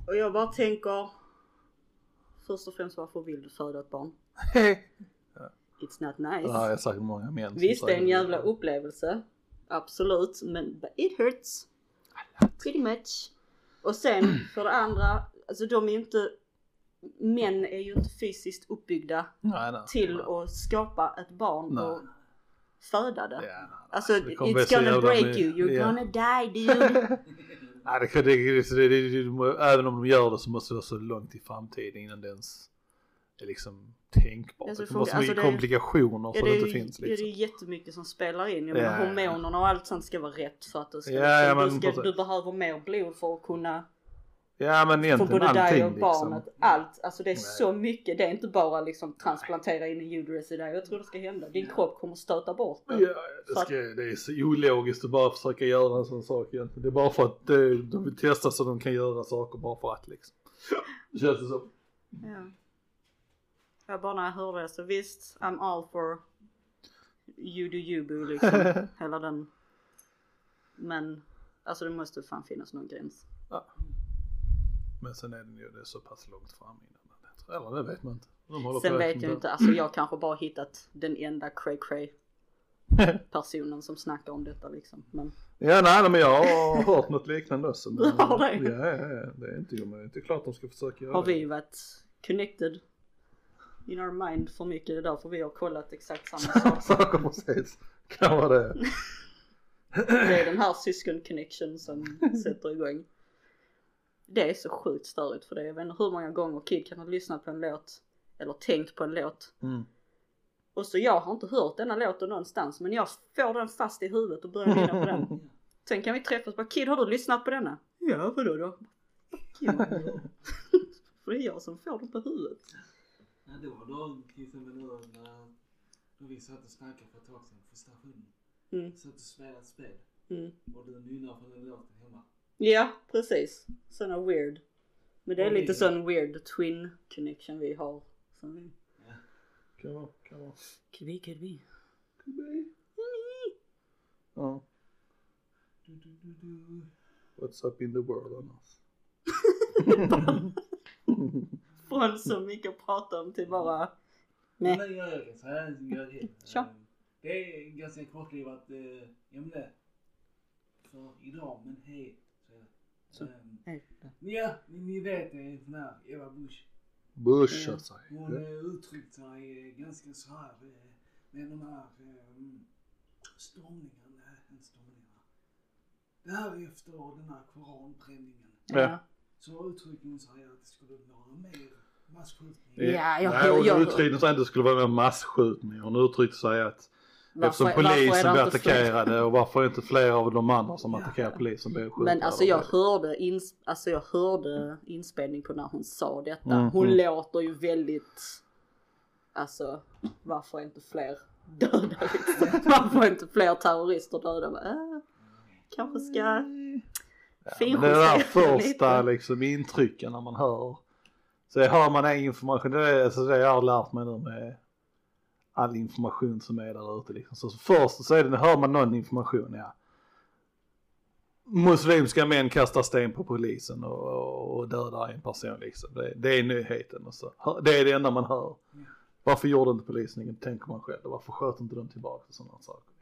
Och jag bara tänker först och främst varför vill du föda ett barn? It's not Det nice. har jag sagt många män. Visst det är en jävla upplevelse. Absolut, men it hurts. Pretty much. Och sen för det andra, alltså de är ju inte, män är ju inte fysiskt uppbyggda Nej, nej. till nej. att skapa ett barn och föda det. Ja. Alltså Det it's gonna break you, you're ja. gonna die dude. Nej, det, kan- det, det, det, det, det, det, även om de gör det så måste det vara så långt i framtiden innan det ens är liksom tänkbart. Alltså, det kan vara så alltså, mycket det- komplikationer Ja så det, det inte finns ja, det är liksom. jättemycket som spelar in. Jag Ja, menar ja, ja. hormonerna och allt sånt ska vara rätt för att du ska, Ja, ja, liksom, men du, ska du behöver mer blod för att kunna Ja men egentligen både dig allting och barnet. liksom. Allt, alltså det är Nej. så mycket. Det är inte bara liksom transplantera in en uterus i dig. Jag tror det ska hända. Din kropp kommer stöta bort det. Ja, det, ska, det är så ologiskt att bara försöka göra en sån sak egentligen. Det är bara för att de vill testa så de kan göra saker bara för att liksom. Det känns det som. Ja. Jag bara när jag hörde det så visst, I'm all for you do you boo liksom. Hela den. Men alltså det måste fan finnas någon gräns. Men sen är den ju det är så pass långt fram innan. Eller det vet man inte. De Sen vet jag inte, alltså jag kanske bara hittat den enda cray cray personen som snackar om detta liksom. Men Ja nej men jag har hört något liknande också. Men, har det? Ja, ja, ja, det är inte, men det är inte klart de ska försöka göra har det. vi varit connected in our mind för mycket. Det är därför vi har kollat exakt samma sak. Saker precis. Kan vara det. Det är den här syskon connection som sätter igång. Det är så sjukt störigt för det. Jag vet inte hur många gånger Kid kan ha lyssnat på en låt eller tänkt på en låt. Mm. Och så jag har inte hört denna låten någonstans men jag får den fast i huvudet och börjar nynna på den. Sen kan vi träffas och bara Kid har du lyssnat på denna? Ja vadå då? Fuck you. för det är jag som får den på huvudet. Ja, det var då till exempel nu när då vi satt och snackade för ett tag sedan på stationen. Mm. Satt och spelade ett spel Mm. och du nynnar på den låten hemma. Ja precis. Såna weird. Men det är lite sån weird twin connection vi har. Som vi... Kan vara, kan vara. Could be, could be. Ja. Du, du, du, du. What's up in the world annars? Från så mycket att prata om till bara Nej. Men jag gör det så här. jag gör det. Eh, är ganska kortlivat eh, ämne. För idag, men hej. Så, Så. ehm, Nej. Ja, ni, ni vet det är sån här Eva Busch. Bush Ja. alltså. Hon Ja. eh, uttryckt sig eh, ganska så här eh, med de här eh, stormningarna, inte stormningarna. Det här efter den här koranbränningen. Ja. Så uttryckte hon sig att det skulle vara mer masskjutning. Ja, jag Nej, hon jag- uttryckte sig inte att det skulle vara en masskjutning. Hon uttryckte sig att eftersom varför polisen blev attackerade och varför inte fler av de andra som attackerar polisen blev skjutna. Men alltså jag hörde, ins alltså jag hörde inspelning på när hon sa detta. Mm, Hon mm. låter ju väldigt, alltså varför inte fler döda liksom? Varför inte fler terrorister döda? Äh, kanske ska Finjustera det där första liksom intrycken när man hör. Så hör man en information, det är alltså det jag har lärt mig nu med all information som är där ute liksom. Så först så är det, hör man någon information ja. muslimska män kastar sten på polisen och, och dödar en person liksom. Det, det är nyheten och så. Det är det enda man hör. Varför gjorde inte polisen inget, tänker man själv. Varför sköt inte de tillbaka och sådana saker.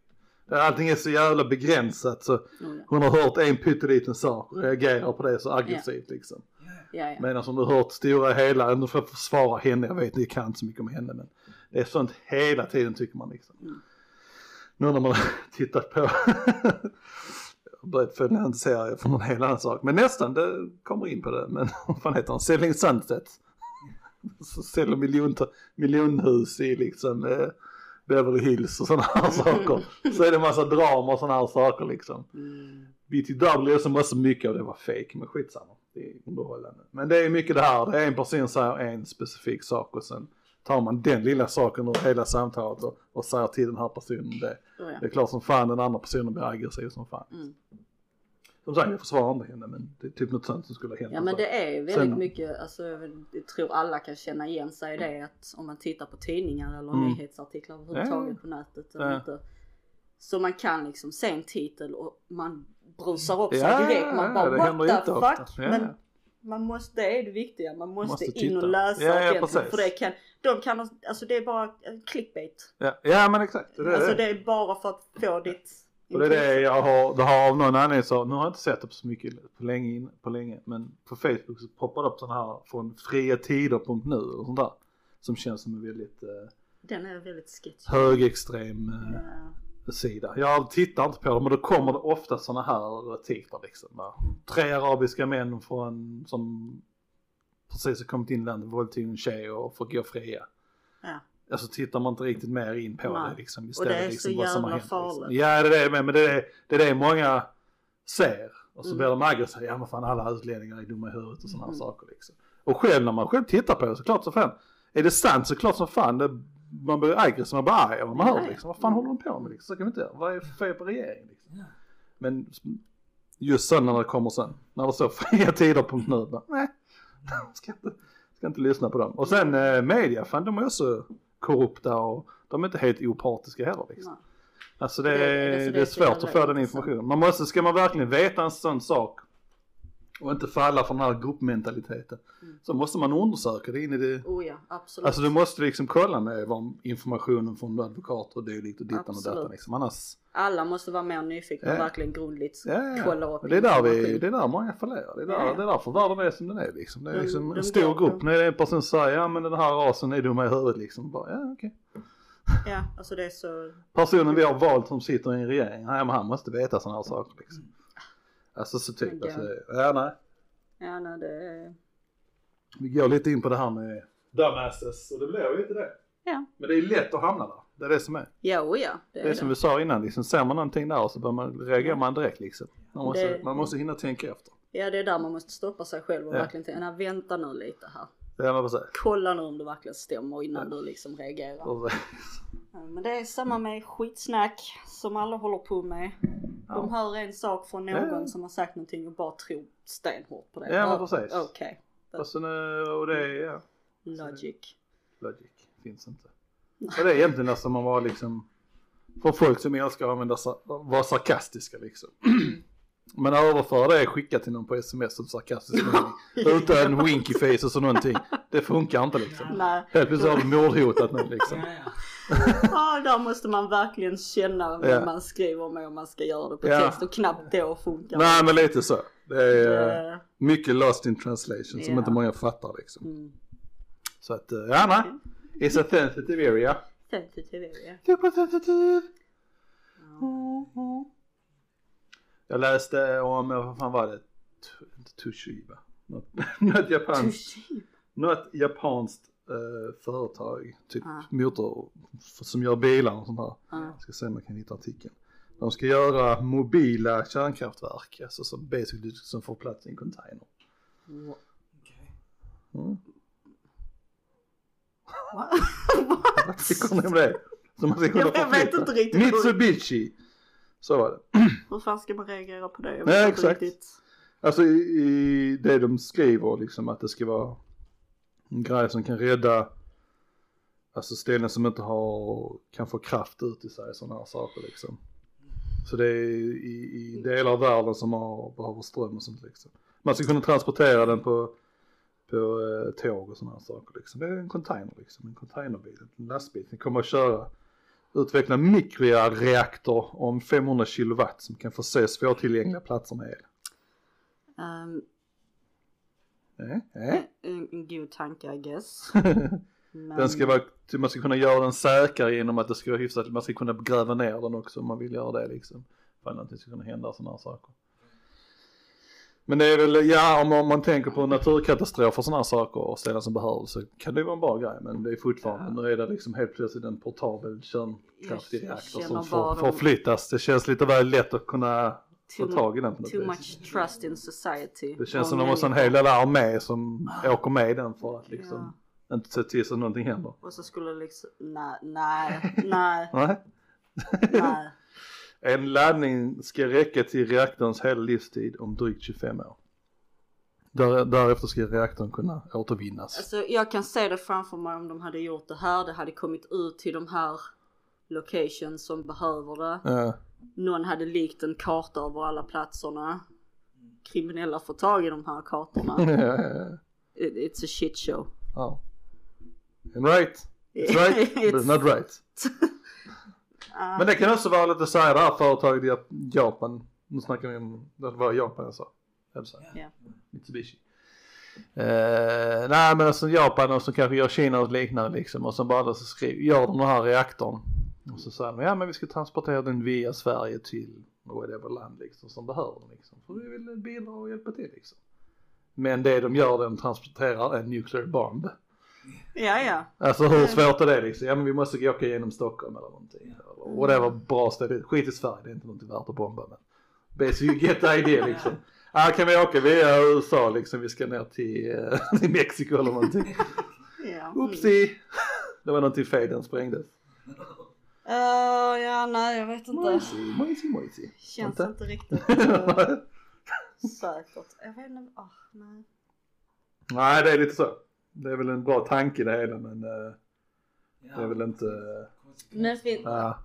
Allting är så jävla begränsat så ja. hon har hört en pytteliten sak och reagerar på det så aggressivt liksom. Ja, ja. Medan som du har hört stora hela, nu får jag försvara henne, jag vet jag kan inte så mycket om henne men det är sånt hela tiden tycker man liksom. Mm. Nu när man har tittat på, börjat följa en serie från en helt annan sak, men nästan det kommer in på det, men vad fan heter han, Selling Sunset. Så säljer miljon, miljonhus i liksom eh, Beverly Hills och sådana här saker. Så är det massa drama och sådana här saker liksom. Mm. BTW så måste mycket av det vara fake men skitsamma. Det är underhållande. Men det är mycket det här, det är en person säger en specifik sak och sen tar man den lilla saken ur hela samtalet och, och säger till den här personen det. Oh, ja. Det är klart som fan den andra personen blir aggressiv som fan. Mm. Som sagt jag försvarar inte henne men det är typ något sånt som skulle ha hänt. Ja men det är väldigt Sen- mycket, alltså jag tror alla kan känna igen sig i det att om man tittar på tidningar eller Mm. nyhetsartiklar överhuvudtaget på nätet eller Ja. inte. Så man kan liksom se en titel och man brusar upp sig Ja, direkt. Man ja, bara det what the fuck. Ja. Men man måste, det är det viktiga, man måste, Måste in titta. och läsa Ja, ja, ordentligt, för det kan, de kan, alltså det är bara clickbait. Ja, ja men exakt. Det är alltså det. det är bara för att få ditt Och det är det jag har, det har av någon anledning så, nu har jag inte sett det på så mycket på länge, in, på länge men på Facebook så poppar det upp sådana här från friatider.nu och sånt där. Som känns som en väldigt eh, Den är väldigt sketchy. högerextrem eh, Ja. sida. Jag tittar inte på dem men då kommer det ofta sådana här artiklar liksom. Där. Tre arabiska män från, som precis har kommit in i landet, våldtog en tjej och får gå fria. Ja. Alltså tittar man inte riktigt mer in på Nej. det liksom Och istället. det är liksom, så som jävla hänt, farligt. Liksom. Ja det är det med men det är det, är det många ser. Och så Mm. blir de aggressiva, ja men fan alla utlänningar är dumma i huvudet och sådana Mm. saker liksom. Och själv när man själv tittar på det så klart så fan, är det sant så klart som fan det, man blir aggressiv, man blir arg vad man hör liksom. Vad fan håller de på med liksom? Så kan vi inte göra. Vad är fel på regeringen liksom? Men just sen när det kommer sen, när det står fria tider.nu, nej, ska inte, ska inte lyssna på dem. Och sen eh, media, fan de är också korrupta och de är inte helt opartiska heller liksom. Nej. Alltså det, Det- är, det det är svårt att få den informationen. Man måste, ska man verkligen veta en sån sak och inte falla för den här gruppmentaliteten Mm. så måste man undersöka det in i det. Oh ja, absolut. Alltså du måste liksom kolla med vad informationen från advokater och dylikt och dittan och datan liksom. Annars, Alla måste vara mer nyfikna och Ja. verkligen grundligt ja, ja. kolla upp det är där vi, det är där många fallerar. Det är, där, Ja, ja. det är därför världen är som den är liksom. Det är liksom de en stor grupp. När det är en person som säger ja men den här rasen är dumma i huvudet liksom. Bara, ja okej. Ja, alltså det är så... Personen vi har valt som sitter i en regering, ja men han måste veta sådana här saker liksom. Alltså så typ, alltså, ja nej. Ja, nej, det. Vi går lite in på det här med dumbasses och det blir ju lite det. Ja. Men det är lätt att hamna där. Det är det som är. Ja, oh ja. Det är Det är det. som vi sa innan, liksom, ser man någonting där så bör man, reagerar man direkt liksom. Man måste, Det- man måste hinna tänka efter. Ja, det är där man måste stoppa sig själv och Ja. verkligen tänka, nej vänta nu lite här. Precis. Kolla nu om det verkligen stämmer innan du liksom reagerar. Ja, Men det är samma med skitsnack som alla håller på med. De Ja. hör en sak från någon Ja. som har sagt någonting och bara tror stenhårt på det. Ja, men precis. Okej, Alltså, nu- och det är, ja, logic. logic finns inte. Och det är egentligen alltså man var liksom, för folk som älskar att använda, vara sarkastiska liksom. Men överföra det, skicka till någon på sms och sarkastisk mening. Utan winky face och så någonting. Det funkar inte liksom. Nej, Helt plötsligt har du mordhotat någon liksom. Ja, ja. där måste man verkligen känna vad Ja. man skriver med om man ska göra det på Ja. text och knappt då funkar Nej men lite så. Det är Eh, mycket lost in translation som Ja. inte många fattar liksom. mm. Så att, eh, ja nej. It's a sensitive area. Sensitive area. Super sensitive. Ja. Jag läste om, vad fan var det? Inte Toshiba. Något, något japanskt, Tushi. Något japanskt eh, företag, typ Ah. motor, som gör bilar och sånt här. Jag ska se om jag kan hitta artikeln. De ska göra mobila kärnkraftverk, alltså som basically som får plats i en container. Mm. Va? Vad tycker ni om det? Som man ska kunna Jag vet förflytta. inte riktigt Mitsubishi. Så var det. Hur fan ska man reagera på det? Jag Nej, vet inte exakt. riktigt. Alltså i, i det de skriver liksom att det ska vara en grej som kan rädda Alltså ställen som inte har, kan få kraft ut i sig sådana här saker liksom. Så det är i, i delar av världen som har, behöver ström och sånt liksom. Man ska kunna transportera den på, på eh, tåg och sådana här saker liksom. Det är en container liksom, en containerbil, en lastbil. Den kommer att köra, utveckla mikroreaktor om 500 kilowatt som kan förse svårtillgängliga platser med el. Um, en, en god tanke I guess. Men, Den ska vara, man ska kunna göra den säkrare genom att det ska vara hyfsat, man ska kunna gräva ner den också om man vill göra det liksom. För att det ska kunna hända sådana här saker. Men det är väl, ja om, om man tänker på naturkatastrofer och sådana här saker och ställen som behövs så kan det vara en bra grej men det är fortfarande, nu är det liksom helt plötsligt en portabel kärnkraftig reaktor som får, de- får flyttas. Det känns lite väl lätt att kunna too, tag i den too much trust in society. Det känns som de måste ha en hel del armé som åker med i den för att liksom Ja. inte se till så att någonting händer. Och så skulle liksom, nej, nej, nej, Nej. nej. En laddning ska räcka till reaktorns hela livstid om drygt 25 år. Där, därefter ska reaktorn kunna återvinnas. Alltså jag kan se det framför mig om de hade gjort det här. Det hade kommit ut till de här locations som behöver det. Ja, Någon hade likt en karta över alla platserna. Kriminella får tag i de här kartorna. It, it's a shit show. ja. And right. It's right, but it's not right. Men det kan också vara lite så här, det här företaget i Japan, nu snackar vi om, det var Japan jag sa. Ja. Mitsubishi. Eh, nej men alltså Japan och så kanske gör Kina och liknande liksom och så bara så skriver, gör de den här reaktorn. Och så säger de ja men vi ska transportera den via Sverige till whatever land liksom som behöver den liksom. För vi vill bidra och hjälpa till liksom. Men det de gör, de transporterar en nuclear bomb. ja, ja. Alltså hur svårt är det liksom? Ja men vi måste åka igenom Stockholm eller någonting. Eller whatever bra ställe. Skit i Sverige, det är inte något värt att bomba men. Basically you get the idea liksom. Ja kan vi åka via USA liksom, vi ska ner till, eh, till Mexiko eller någonting. ja. Oopsie! Det var någonting fel, den sprängdes. Uh, ja, nej jag vet inte. Mojsi, mojsi, mojsi. Känns Inte? inte riktigt uh, säkert. Jag vet inte, ah, nej. Nej det är lite så. Det är väl en bra tanke i det hela men eh, det är väl inte, Men fin- ja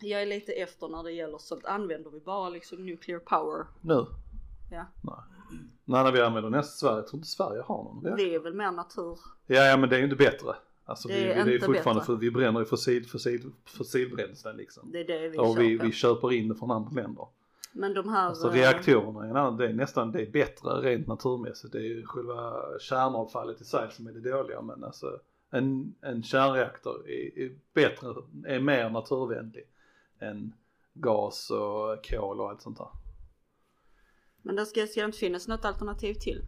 jag är lite efter när det gäller sånt. Använder vi bara liksom nuclear power? nu. Ja. Nej. Nej när vi använder nästa Sverige, jag tror inte Sverige har någon. Det är väl mer natur. Ja, ja men det är ju inte bättre. Alltså Det vi, är det är fortfarande bättre. för vi bränner ju fossil, fossil, fossilbränslen liksom. Det är det vi och vi, vi köper in det från andra länder. Men de här... Alltså eh, reaktorerna är, en annan, det är nästan, det är bättre rent naturmässigt. Det är ju själva kärnavfallet i sig som är det dåliga men alltså en, en kärnreaktor är, är bättre, är mer naturvänlig än gas och kol och allt sånt där. Men det ska, ska det inte finnas något alternativ till?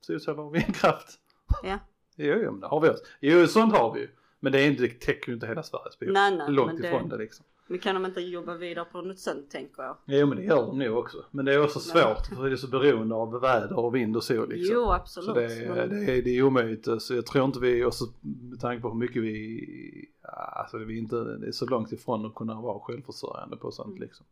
Solceller och vindkraft. Ja. Jo, jo men det har vi också. Jo sånt har vi ju. Men det är inte, det täcker ju inte hela Sveriges behov. Nej, nej, Långt men det- ifrån det liksom. Men kan de inte jobba vidare på något sånt tänker jag? Jo men det gör de nog också. Men det är också svårt för det är så beroende av väder och vind och sol liksom. Jo absolut. Så det är, det, är, det är omöjligt. Så jag tror inte vi, också med tanke på hur mycket vi, alltså vi är inte, det är så långt ifrån att kunna vara självförsörjande på sånt Mm. liksom.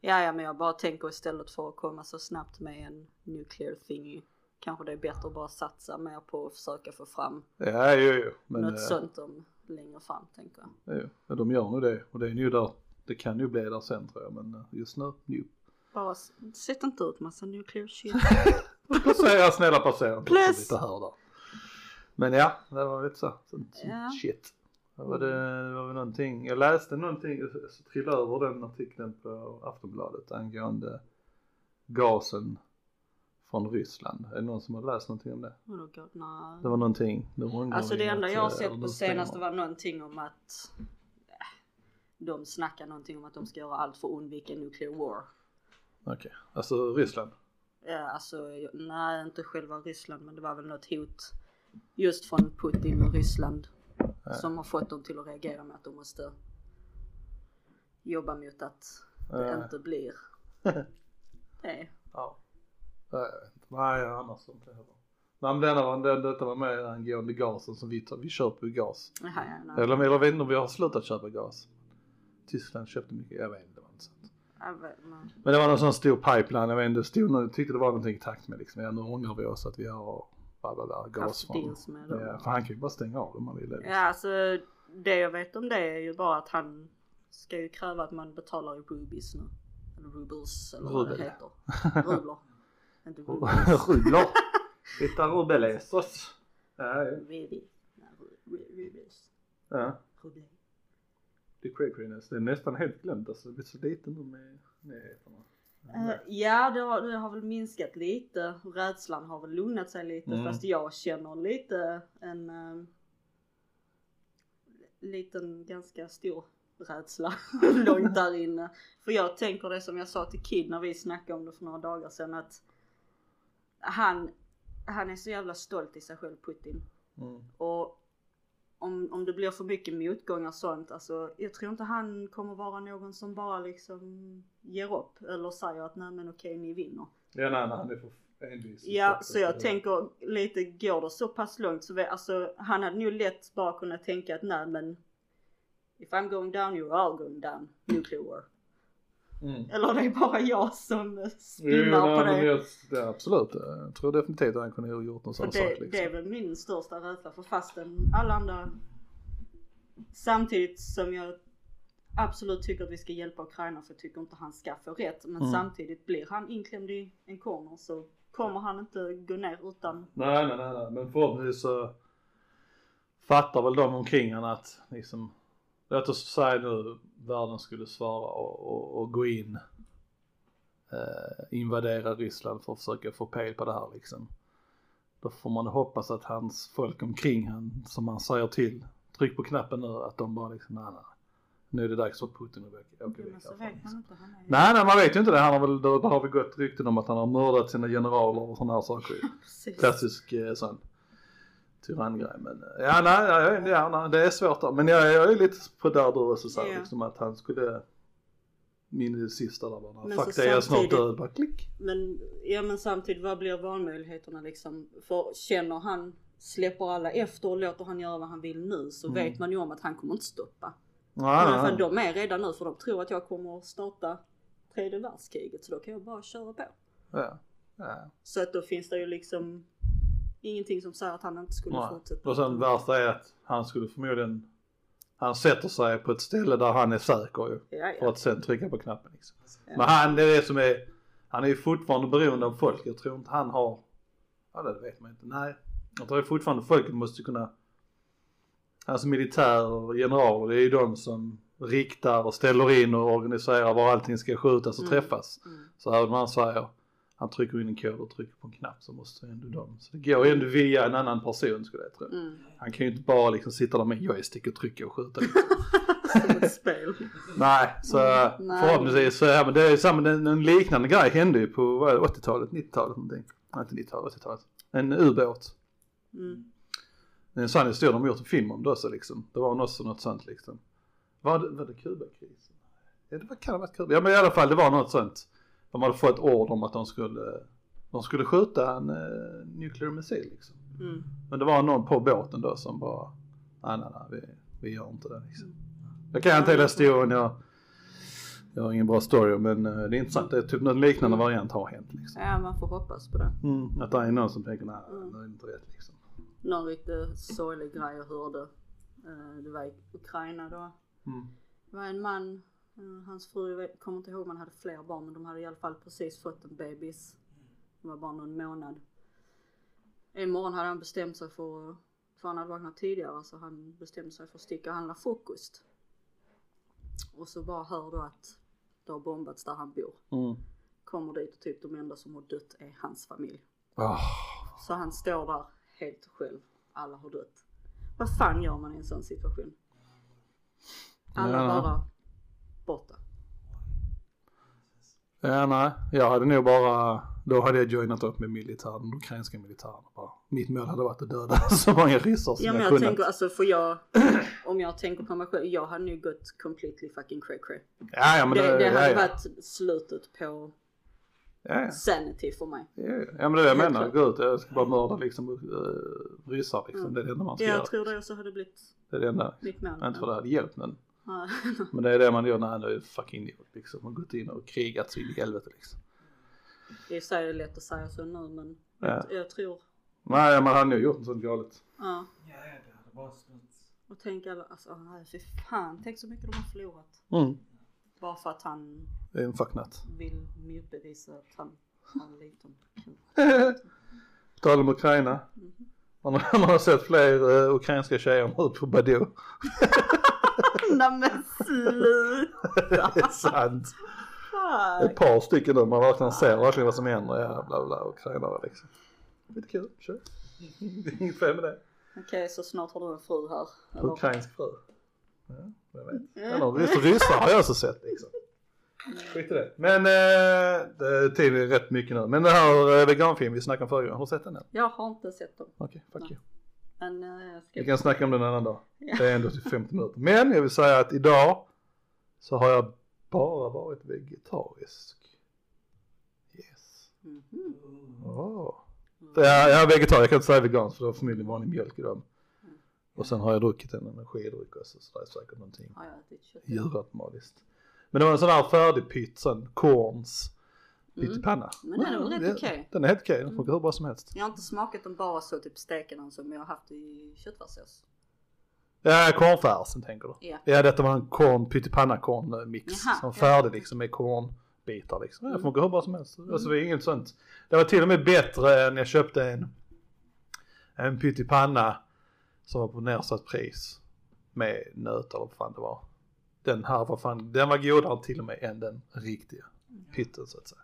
Ja, ja men jag bara tänker istället för att komma så snabbt med en nuclear thingy. Kanske det är bättre att bara satsa mer på att försöka få fram Ja, jo, jo. Men något eh, sånt om längre fram tänker jag. jo, men de gör nog det. Och det är nu där, det kan ju bli där sen tror jag. Men eh, just nu, nu. Bara sätt inte ut massa nuclear shit. Passera, snälla passera inte lite här och där. Men ja, det var lite så. Sånt Ja. shit. Det var, det, det var väl någonting, jag läste någonting, jag trillade över den artikeln på Aftonbladet angående gasen från Ryssland. Är det någon som har läst någonting om det? Det var någonting, det var Alltså det enda jag har sett på senast senaste var någonting om att eh, de snackar någonting om att de ska göra allt för att undvika nuclear war. Okej, alltså Ryssland? Ja, alltså nej inte själva Ryssland men det var väl något hot just från Putin och Ryssland som har fått dem till att reagera med att de måste jobba mot att det Ja. inte blir det. Ja. Nej. Nej, annars inte heller. Nej men denna var, det, detta var med angående gasen som vi tar, vi köper ju gas. Jaha, ja, nej. Eller, eller jag vet inte om vi har slutat köpa gas. Tyskland köpte mycket, jag vet inte, det var inte sant. Men- det var någon sån stor pipeline, jag vet inte, stod, jag tyckte det var någonting i takt med liksom, ja nu ångrar vi oss att vi har bla bla bla, gas från. Ja, för han kan ju bara stänga av om han vill. Ja alltså det jag vet om det är ju bara att han ska ju kräva att man betalar i rubies nu. Eller rubles eller vad det Rubel. heter. Rubler. Rublar. Hitta rubelesos. Ja. Det är cray Det är nästan helt glömt alltså. Det blir så lite nu med nyheterna. Eh, ja, det har, det har väl minskat lite. Rädslan har väl lugnat sig lite Mm. fast jag känner lite en uh, liten ganska stor rädsla långt där inne. För jag tänker det som jag sa till Kid när vi snackade om det för några dagar sedan att han, han är så jävla stolt i sig själv Putin. Mm. Och om, om det blir för mycket motgångar och sånt, alltså jag tror inte han kommer vara någon som bara liksom ger upp eller säger att nej men okej ni vinner. Ja, nej, nej, han är för envis. Ja, så jag tänker lite, går det så pass långt så vi, alltså han hade nog lätt bara kunnat tänka att nej men if I'm going down you're all going down, nuclear war. Mm. Eller det är bara jag som Jo, spinnar nej, på det. jag, det absolut. Jag tror definitivt att han kunde ha gjort någon sån Och sak det, liksom. det är väl min största rädsla för fastän alla andra Samtidigt som jag absolut tycker att vi ska hjälpa Ukraina för jag tycker inte han ska få rätt. Men Mm. samtidigt blir han inklämd i en corner så kommer han inte gå ner utan Nej, nej, nej, nej. men förhoppningsvis så fattar väl de omkring han att liksom, låt oss säga nu världen skulle svara och, och, och gå in, eh, invadera Ryssland för att försöka få pejl på det här liksom. Då får man hoppas att hans folk omkring han, som han säger till, tryck på knappen nu, att de bara liksom, nej, nej. Nu är det dags för Putin att åka, åka men väck så härifrån, vet liksom. man inte. Han är Nej, nej, man vet ju inte det. Han har väl, där har vi gått rykten om att han har mördat sina generaler och sådana här saker. Klassisk eh, sån tyranngrej. Men eh, ja, nej, ja, ja, nej, det är svårt där. Men jag, jag är lite på där du också säger Ja. liksom att han skulle min sista där bara, Men fuck det är jag snart samtidigt- död, bara klick. Men, ja men samtidigt vad blir valmöjligheterna liksom? För känner han, släpper alla efter och låter han göra vad han vill nu så Mm. vet man ju om att han kommer inte stoppa. Nej, Men för de är redan nu för de tror att jag kommer starta tredje världskriget så då kan jag bara köra på. Ja. Ja. Så att då finns det ju liksom ingenting som säger att han inte skulle Nej. fortsätta. Och sen värsta är att han skulle förmodligen, han sätter sig på ett ställe där han är säker ju. Ja, För att sen trycka på knappen liksom. Ja. Men han, det är det som är, han är ju fortfarande beroende av folk. Jag tror inte han har, ja det vet man inte, nej. Jag tror fortfarande folket måste kunna, alltså militär och generaler, det är ju de som riktar och ställer in och organiserar var allting ska skjutas och Mm. träffas. Mm. Så även om han säger, han trycker in en kod och trycker på en knapp så måste ändå de, så det går ju ändå via en annan person skulle jag tro. Mm. Han kan ju inte bara liksom sitta där med en joystick och trycka och skjuta. Som ett spel. Nej, så Mm, förhoppningsvis så, ja men det är ju samma, en, en liknande grej hände ju på vad är det, 80-talet, 90-talet någonting. Nej inte 90-talet, 80-talet. En ubåt. Mm. Det är en sån historia de har gjort en film om det också liksom. Det var också något sånt liksom. Var det, var det Kubakrisen? Ja det var, kan ha varit Kuba. Ja men i alla fall det var något sånt. De hade fått order om att de skulle, de skulle skjuta en uh, nuclear missil liksom. Mm. Men det var någon på båten då som bara, nej nej nej vi, vi gör inte det liksom. Jag kan inte hela historien, jag, jag har ingen bra story men eh, det är intressant, det är typ någon liknande variant har hänt liksom. Ja man får hoppas på det. Mm, att det är någon som tänker nej, Mm. det är inte rätt liksom. Någon riktigt sorglig grej jag hörde. Eh, Det var i Ukraina då. Mm. Det var en man, eh, hans fru, jag kommer inte ihåg om han hade fler barn men de hade i alla fall precis fått en bebis. Det var bara någon månad. En morgon hade han bestämt sig för, för han hade vaknat tidigare så han bestämde sig för att sticka och handla frukost. Och så bara hör du att det har bombats där han bor. Mm. Kommer dit och typ de enda som har dött är hans familj. Ah, Så han står där helt själv. Alla har dött. Vad fan gör man i en sån situation? Alla Ja. bara borta. Ja nej, jag hade nog bara, då hade jag joinat upp med militären, den ukrainska militären bara. Mitt mål hade varit att döda så många ryssar som Ja men jag jag kunnat. tänker alltså för jag, om jag tänker på mig själv, jag hade nog gått completely fucking cray cray. Ja ja men Det, det, det ja, hade ja. varit slutet på Ja, ja. sanity för mig. Ja, ja. ja men det är det jag menar, gå ut, jag ska bara mörda liksom uh, ryssar liksom. Det är det enda man ska Jag göra. tror det också hade blivit Det är det enda. mitt mål. Inte för det hade hjälpt men, Ja. men det är det man gör när han är fucking idiot liksom. Man har gått in och krigat så in i helvete liksom. Det är sig lätt att säga så nu men Ja. jag tror, Nej man hade nog gjort något sånt galet. ja. Ja, det hade bara. Och tänk alla, alltså nej, fy fan, tänk så mycket de har förlorat. Mm. Bara för att han Det är en fucknut. vill motbevisa att han har en liten. På tal om Ukraina. Man har, man har sett fler uh, ukrainska tjejer nu på Badoo. Nej men sluta! det är sant. Ett par stycken nu, man verkligen ser verkligen vad som händer. Ja, bla bla, ukrainare liksom. Lite kul, kör. Det är inget fel med det. Okej, så snart har du en fru här. Eller? Ukrainsk fru. Ja, jag vet. Eller ryss- ryssar har jag också sett liksom. Skit i det. Men eh, det, tiden är rätt mycket nu. Men den här eh, veganfilm vi snackade om förra gången, har du sett den än? Jag har inte sett dem. Okej, fuck you. Men eh, jag ska... Vi kan snacka om den en annan dag. Ja. Det är ändå till 50 minuter. Men jag vill säga att idag så har jag bara varit vegetarisk. Yes. Mhm. Åh. För Jag, jag är vegetarisk, jag kan inte säga vegansk för det var förmodligen vanlig mjölk i dem. Och sen har jag druckit en energidryck också så det är säkert någonting djurautomatiskt. Men det var en sån här färdig pytt, sån pyttipanna. Men den är väl rätt okej. Den är helt okej, den funkar hur bra som helst. Jag har inte smakat dem bara så, typ steka dem som jag har haft i köttfärssås. Ja, kornfärsen tänker du? Ja. Ja, detta var en korn, pyttipanna korn mix. Jaha, som ja. färdig liksom med kornbitar liksom. Ja, det Mm. funkar hur bra som helst. Alltså det är inget sånt. Det var till och med bättre än jag köpte en, en pyttipanna som var på nedsatt pris. Med nöt eller vad fan det var. Den här var fan, den var godare till och med än den riktiga pytten så att säga.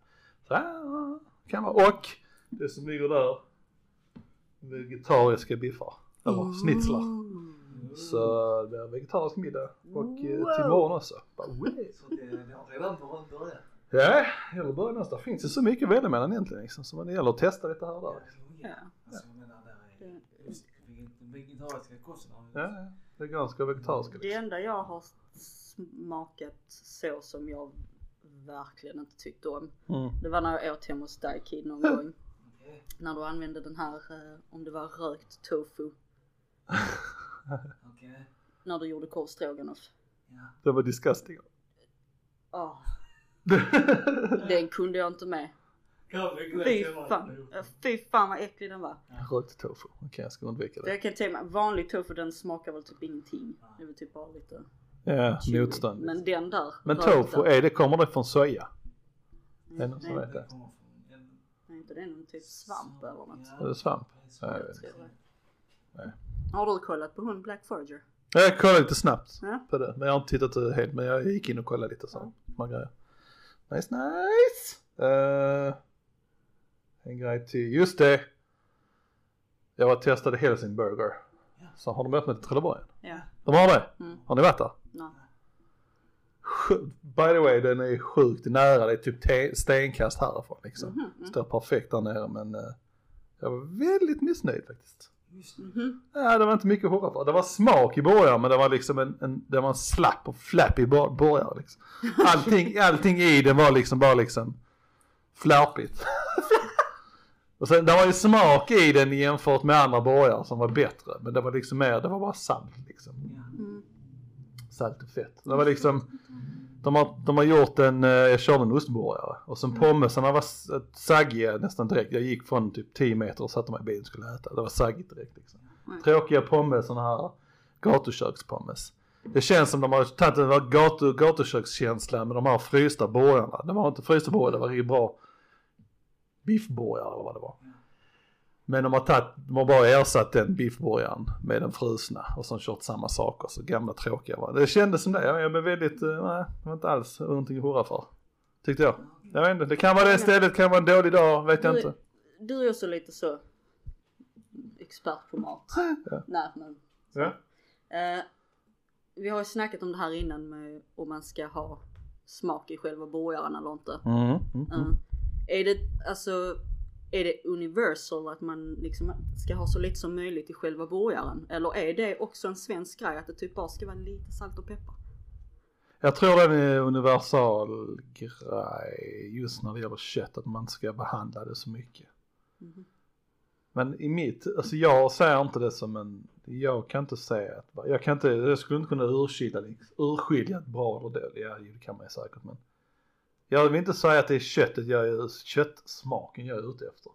Ja, kan vara. Och det som ligger där, vegetariska biffar. Eller snitslar. Så det blir vegetarisk middag och eh, till Wow. imorgon också. Bara, wow. Så det, det har redan bör- börjat. Ja, eller börja nästa. Det finns ju så mycket att mellan egentligen liksom. Så det gäller att testa lite här och där. Ja. Alltså menar där är just den vegetariska kosten. Ja, ja. veganska och vegetariska. Det Liksom. enda jag har smakat så som jag verkligen inte tyckte om. Mm. Det var när jag åt hemma hos dig Kid någon gång. När du använde den här, eh, om det var rökt tofu. Okej. När du gjorde korv stroganoff. Ja. Det var disgusting. Åh, den kunde jag inte med. Fy fan, fy fan vad äcklig den var. Rökt tofu. Okej, jag ska undvika det. jag kan tänka mig, vanlig tofu den smakar väl typ ingenting. Det är väl typ bara lite Ja, chewy. motstånd. Men den där. Men tofu, är det, kommer det från soja? mm, är det någon som nej, vet det? Är inte det någon typ svamp eller något? Är det svamp? Ja, jag vet det. Nej. Har du kollat på hon Black Forger? Jag kollade lite snabbt Ja. på det. Men jag har inte tittat det helt. Men jag gick in och kollade lite så. Små grejer. Nice, nice. Eh, en grej till. Just det. Jag var testade Helsingburger. Ja. Så har de öppnat i Trelleborg? Ja. De har det? Mm. Har ni varit där? Nej. By the way, den är sjukt nära. Det är typ te- stenkast härifrån liksom. Mm. Står perfekt där nere men eh, jag var väldigt missnöjd faktiskt. Det. Mhm. Ja, det var inte mycket att hurra för. Det var smak i burgaren men det var liksom en, en, det var en slapp och flappy bur- burgare liksom. Allting, allting i den var liksom bara liksom flärpigt. och sen det var ju smak i den jämfört med andra burgare som var bättre. Men det var liksom mer, det var bara salt liksom. Mm. Salt och fett. Det var liksom, de har, de har gjort en, eh, jag körde en ostburgare och sen pommesarna var saggiga nästan direkt. Jag gick från typ 10 meter och satte mig i bilen och skulle äta. Det var saggigt direkt liksom. Mm. Tråkiga pommes, sådana här gatukökspommes. Det känns som de har tagit en gatu, gatukökskänsla med de här frysta burgarna. Det var inte frysta burgare, det var riktigt bra biffburgare eller vad det var. Men de har tagit, de har bara ersatt den biffburgaren med den frusna och sen kört samma saker så gamla tråkiga var det. kändes som det, jag, jag blev väldigt, eh, nej det var inte alls någonting att hurra för. Tyckte jag. Jag vet inte, det kan vara det stället, kan vara en dålig dag, vet jag Du- inte. Du är också lite så expert på mat. Ja. Nej men. Ja. Eh, vi har ju snackat om det här innan med om man ska ha smak i själva burgaren eller inte. Mm, mm, mm. Eh, är det alltså är det universal att man liksom ska ha så lite som möjligt i själva burgaren? Eller är det också en svensk grej att det typ bara ska vara lite salt och peppar? Jag tror det är en universal grej just när det gäller kött, att man ska behandla det så mycket. Mhm. Men i mitt, alltså jag ser inte det som en, jag kan inte säga att, jag kan inte, jag skulle inte kunna urskilja, urskilja ett bra eller dåligt, ja det kan man ju säkert men. Jag vill inte säga att det är köttet jag är, köttsmaken jag är ute efter.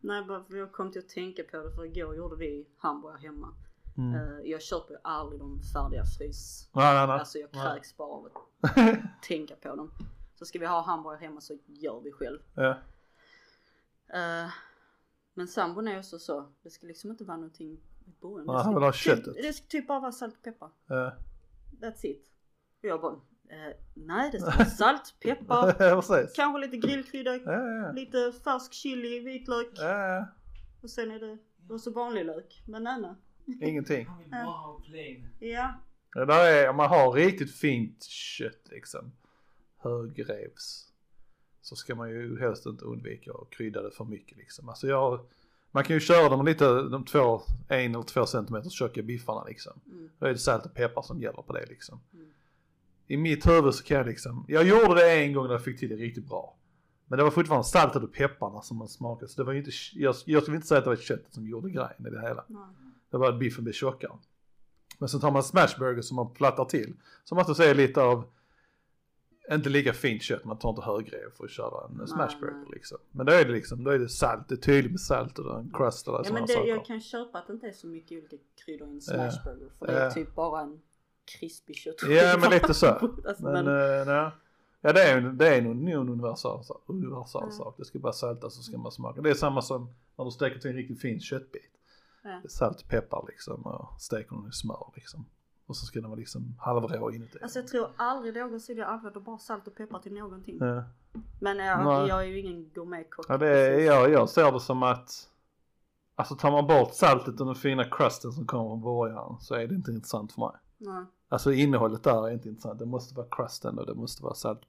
Nej bara för jag kom till att tänka på det för igår gjorde vi hamburgare hemma. Mm. Eh, jag köper ju aldrig de färdiga frys. Nej, nej, nej. Alltså jag kräks bara av att tänka på dem. Så ska vi ha hamburgare hemma så gör vi själv. ja. Eh, men sambon är också så, det ska liksom inte vara någonting i början. Nej, Det han vill ha typ, köttet. det ska typ bara vara salt och peppar. Ja. That's it. Och jag bara, eh, nej det ska vara salt, peppar, kanske lite grillkrydda, Ja, ja, lite färsk chili, vitlök ja. ja. och sen är det och så vanlig lök. Men nej, nej. Ingenting. Ja, Ja, där är, om man har riktigt fint kött liksom, högrevs, så ska man ju helst inte undvika att krydda det för mycket liksom. Alltså jag, man kan ju köra dem lite, de två, en eller två centimeter tjocka biffarna liksom. Mm. Då är det salt och peppar som gäller på det liksom. Mm. I mitt huvud så kan jag liksom, jag gjorde det en gång när jag fick till det riktigt bra. Men det var fortfarande saltet och pepparna som man smakade, så det var ju inte, jag, jag skulle inte säga att det var köttet som gjorde grejen i det hela. nej. Det var att biffen blev tjockare. Men så tar man smashburger som man plattar till. Som att säga lite av, inte lika fint kött, man tar inte högrev för att köra en Nej, smashburger nej. liksom. Men då är det liksom, då är det salt, det är tydligt med salt och en crust och Ja men det, saker. jag kan köpa att det inte är så mycket olika kryddor i en smashburger. För det är Ja. typ bara en krispig kött. Ja men lite så. alltså, Men, men, eh. Ja det är, det är nog en universal, universal Mm. sak. Det ska bara saltas så ska man smaka. Det är samma som när du steker till en riktigt fin köttbit. Är salt och peppar liksom och steker den i smör liksom. Och så ska den vara liksom halvrå inuti. alltså jag tror aldrig någonsin jag använder bara salt och peppar till någonting. Ja. Men jag, Nej. jag är ju ingen gourmetkock. Ja det är, jag, jag ser det som att Alltså tar man bort saltet och den fina crusten som kommer från början så är det inte intressant för mig. Nej. Alltså innehållet där är inte intressant. Det måste vara crusten och det måste vara salt,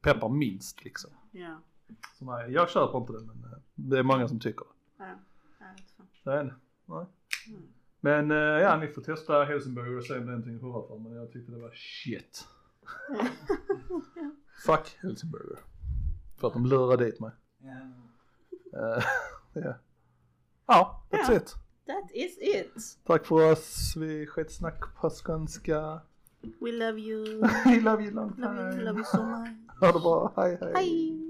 peppar minst liksom. Ja. Så nej, jag köper inte det men eh, det är många som tycker det. Ja. Jag vet fan. Så är det. Nej. Mm. Men eh, ja, ni får testa Helsingborg och se om det är någonting att hurra för. Men jag tyckte det var shit. Fuck Helsingborg. För att de lurade dit mig. Ja. Eh, ja. Ja, that's Ja. it. That is it. Tack för oss. Vi skitsnack på skånska. We love you. We love you long Love you, love time. you so much. Ha det bra. Hej hej. Hej!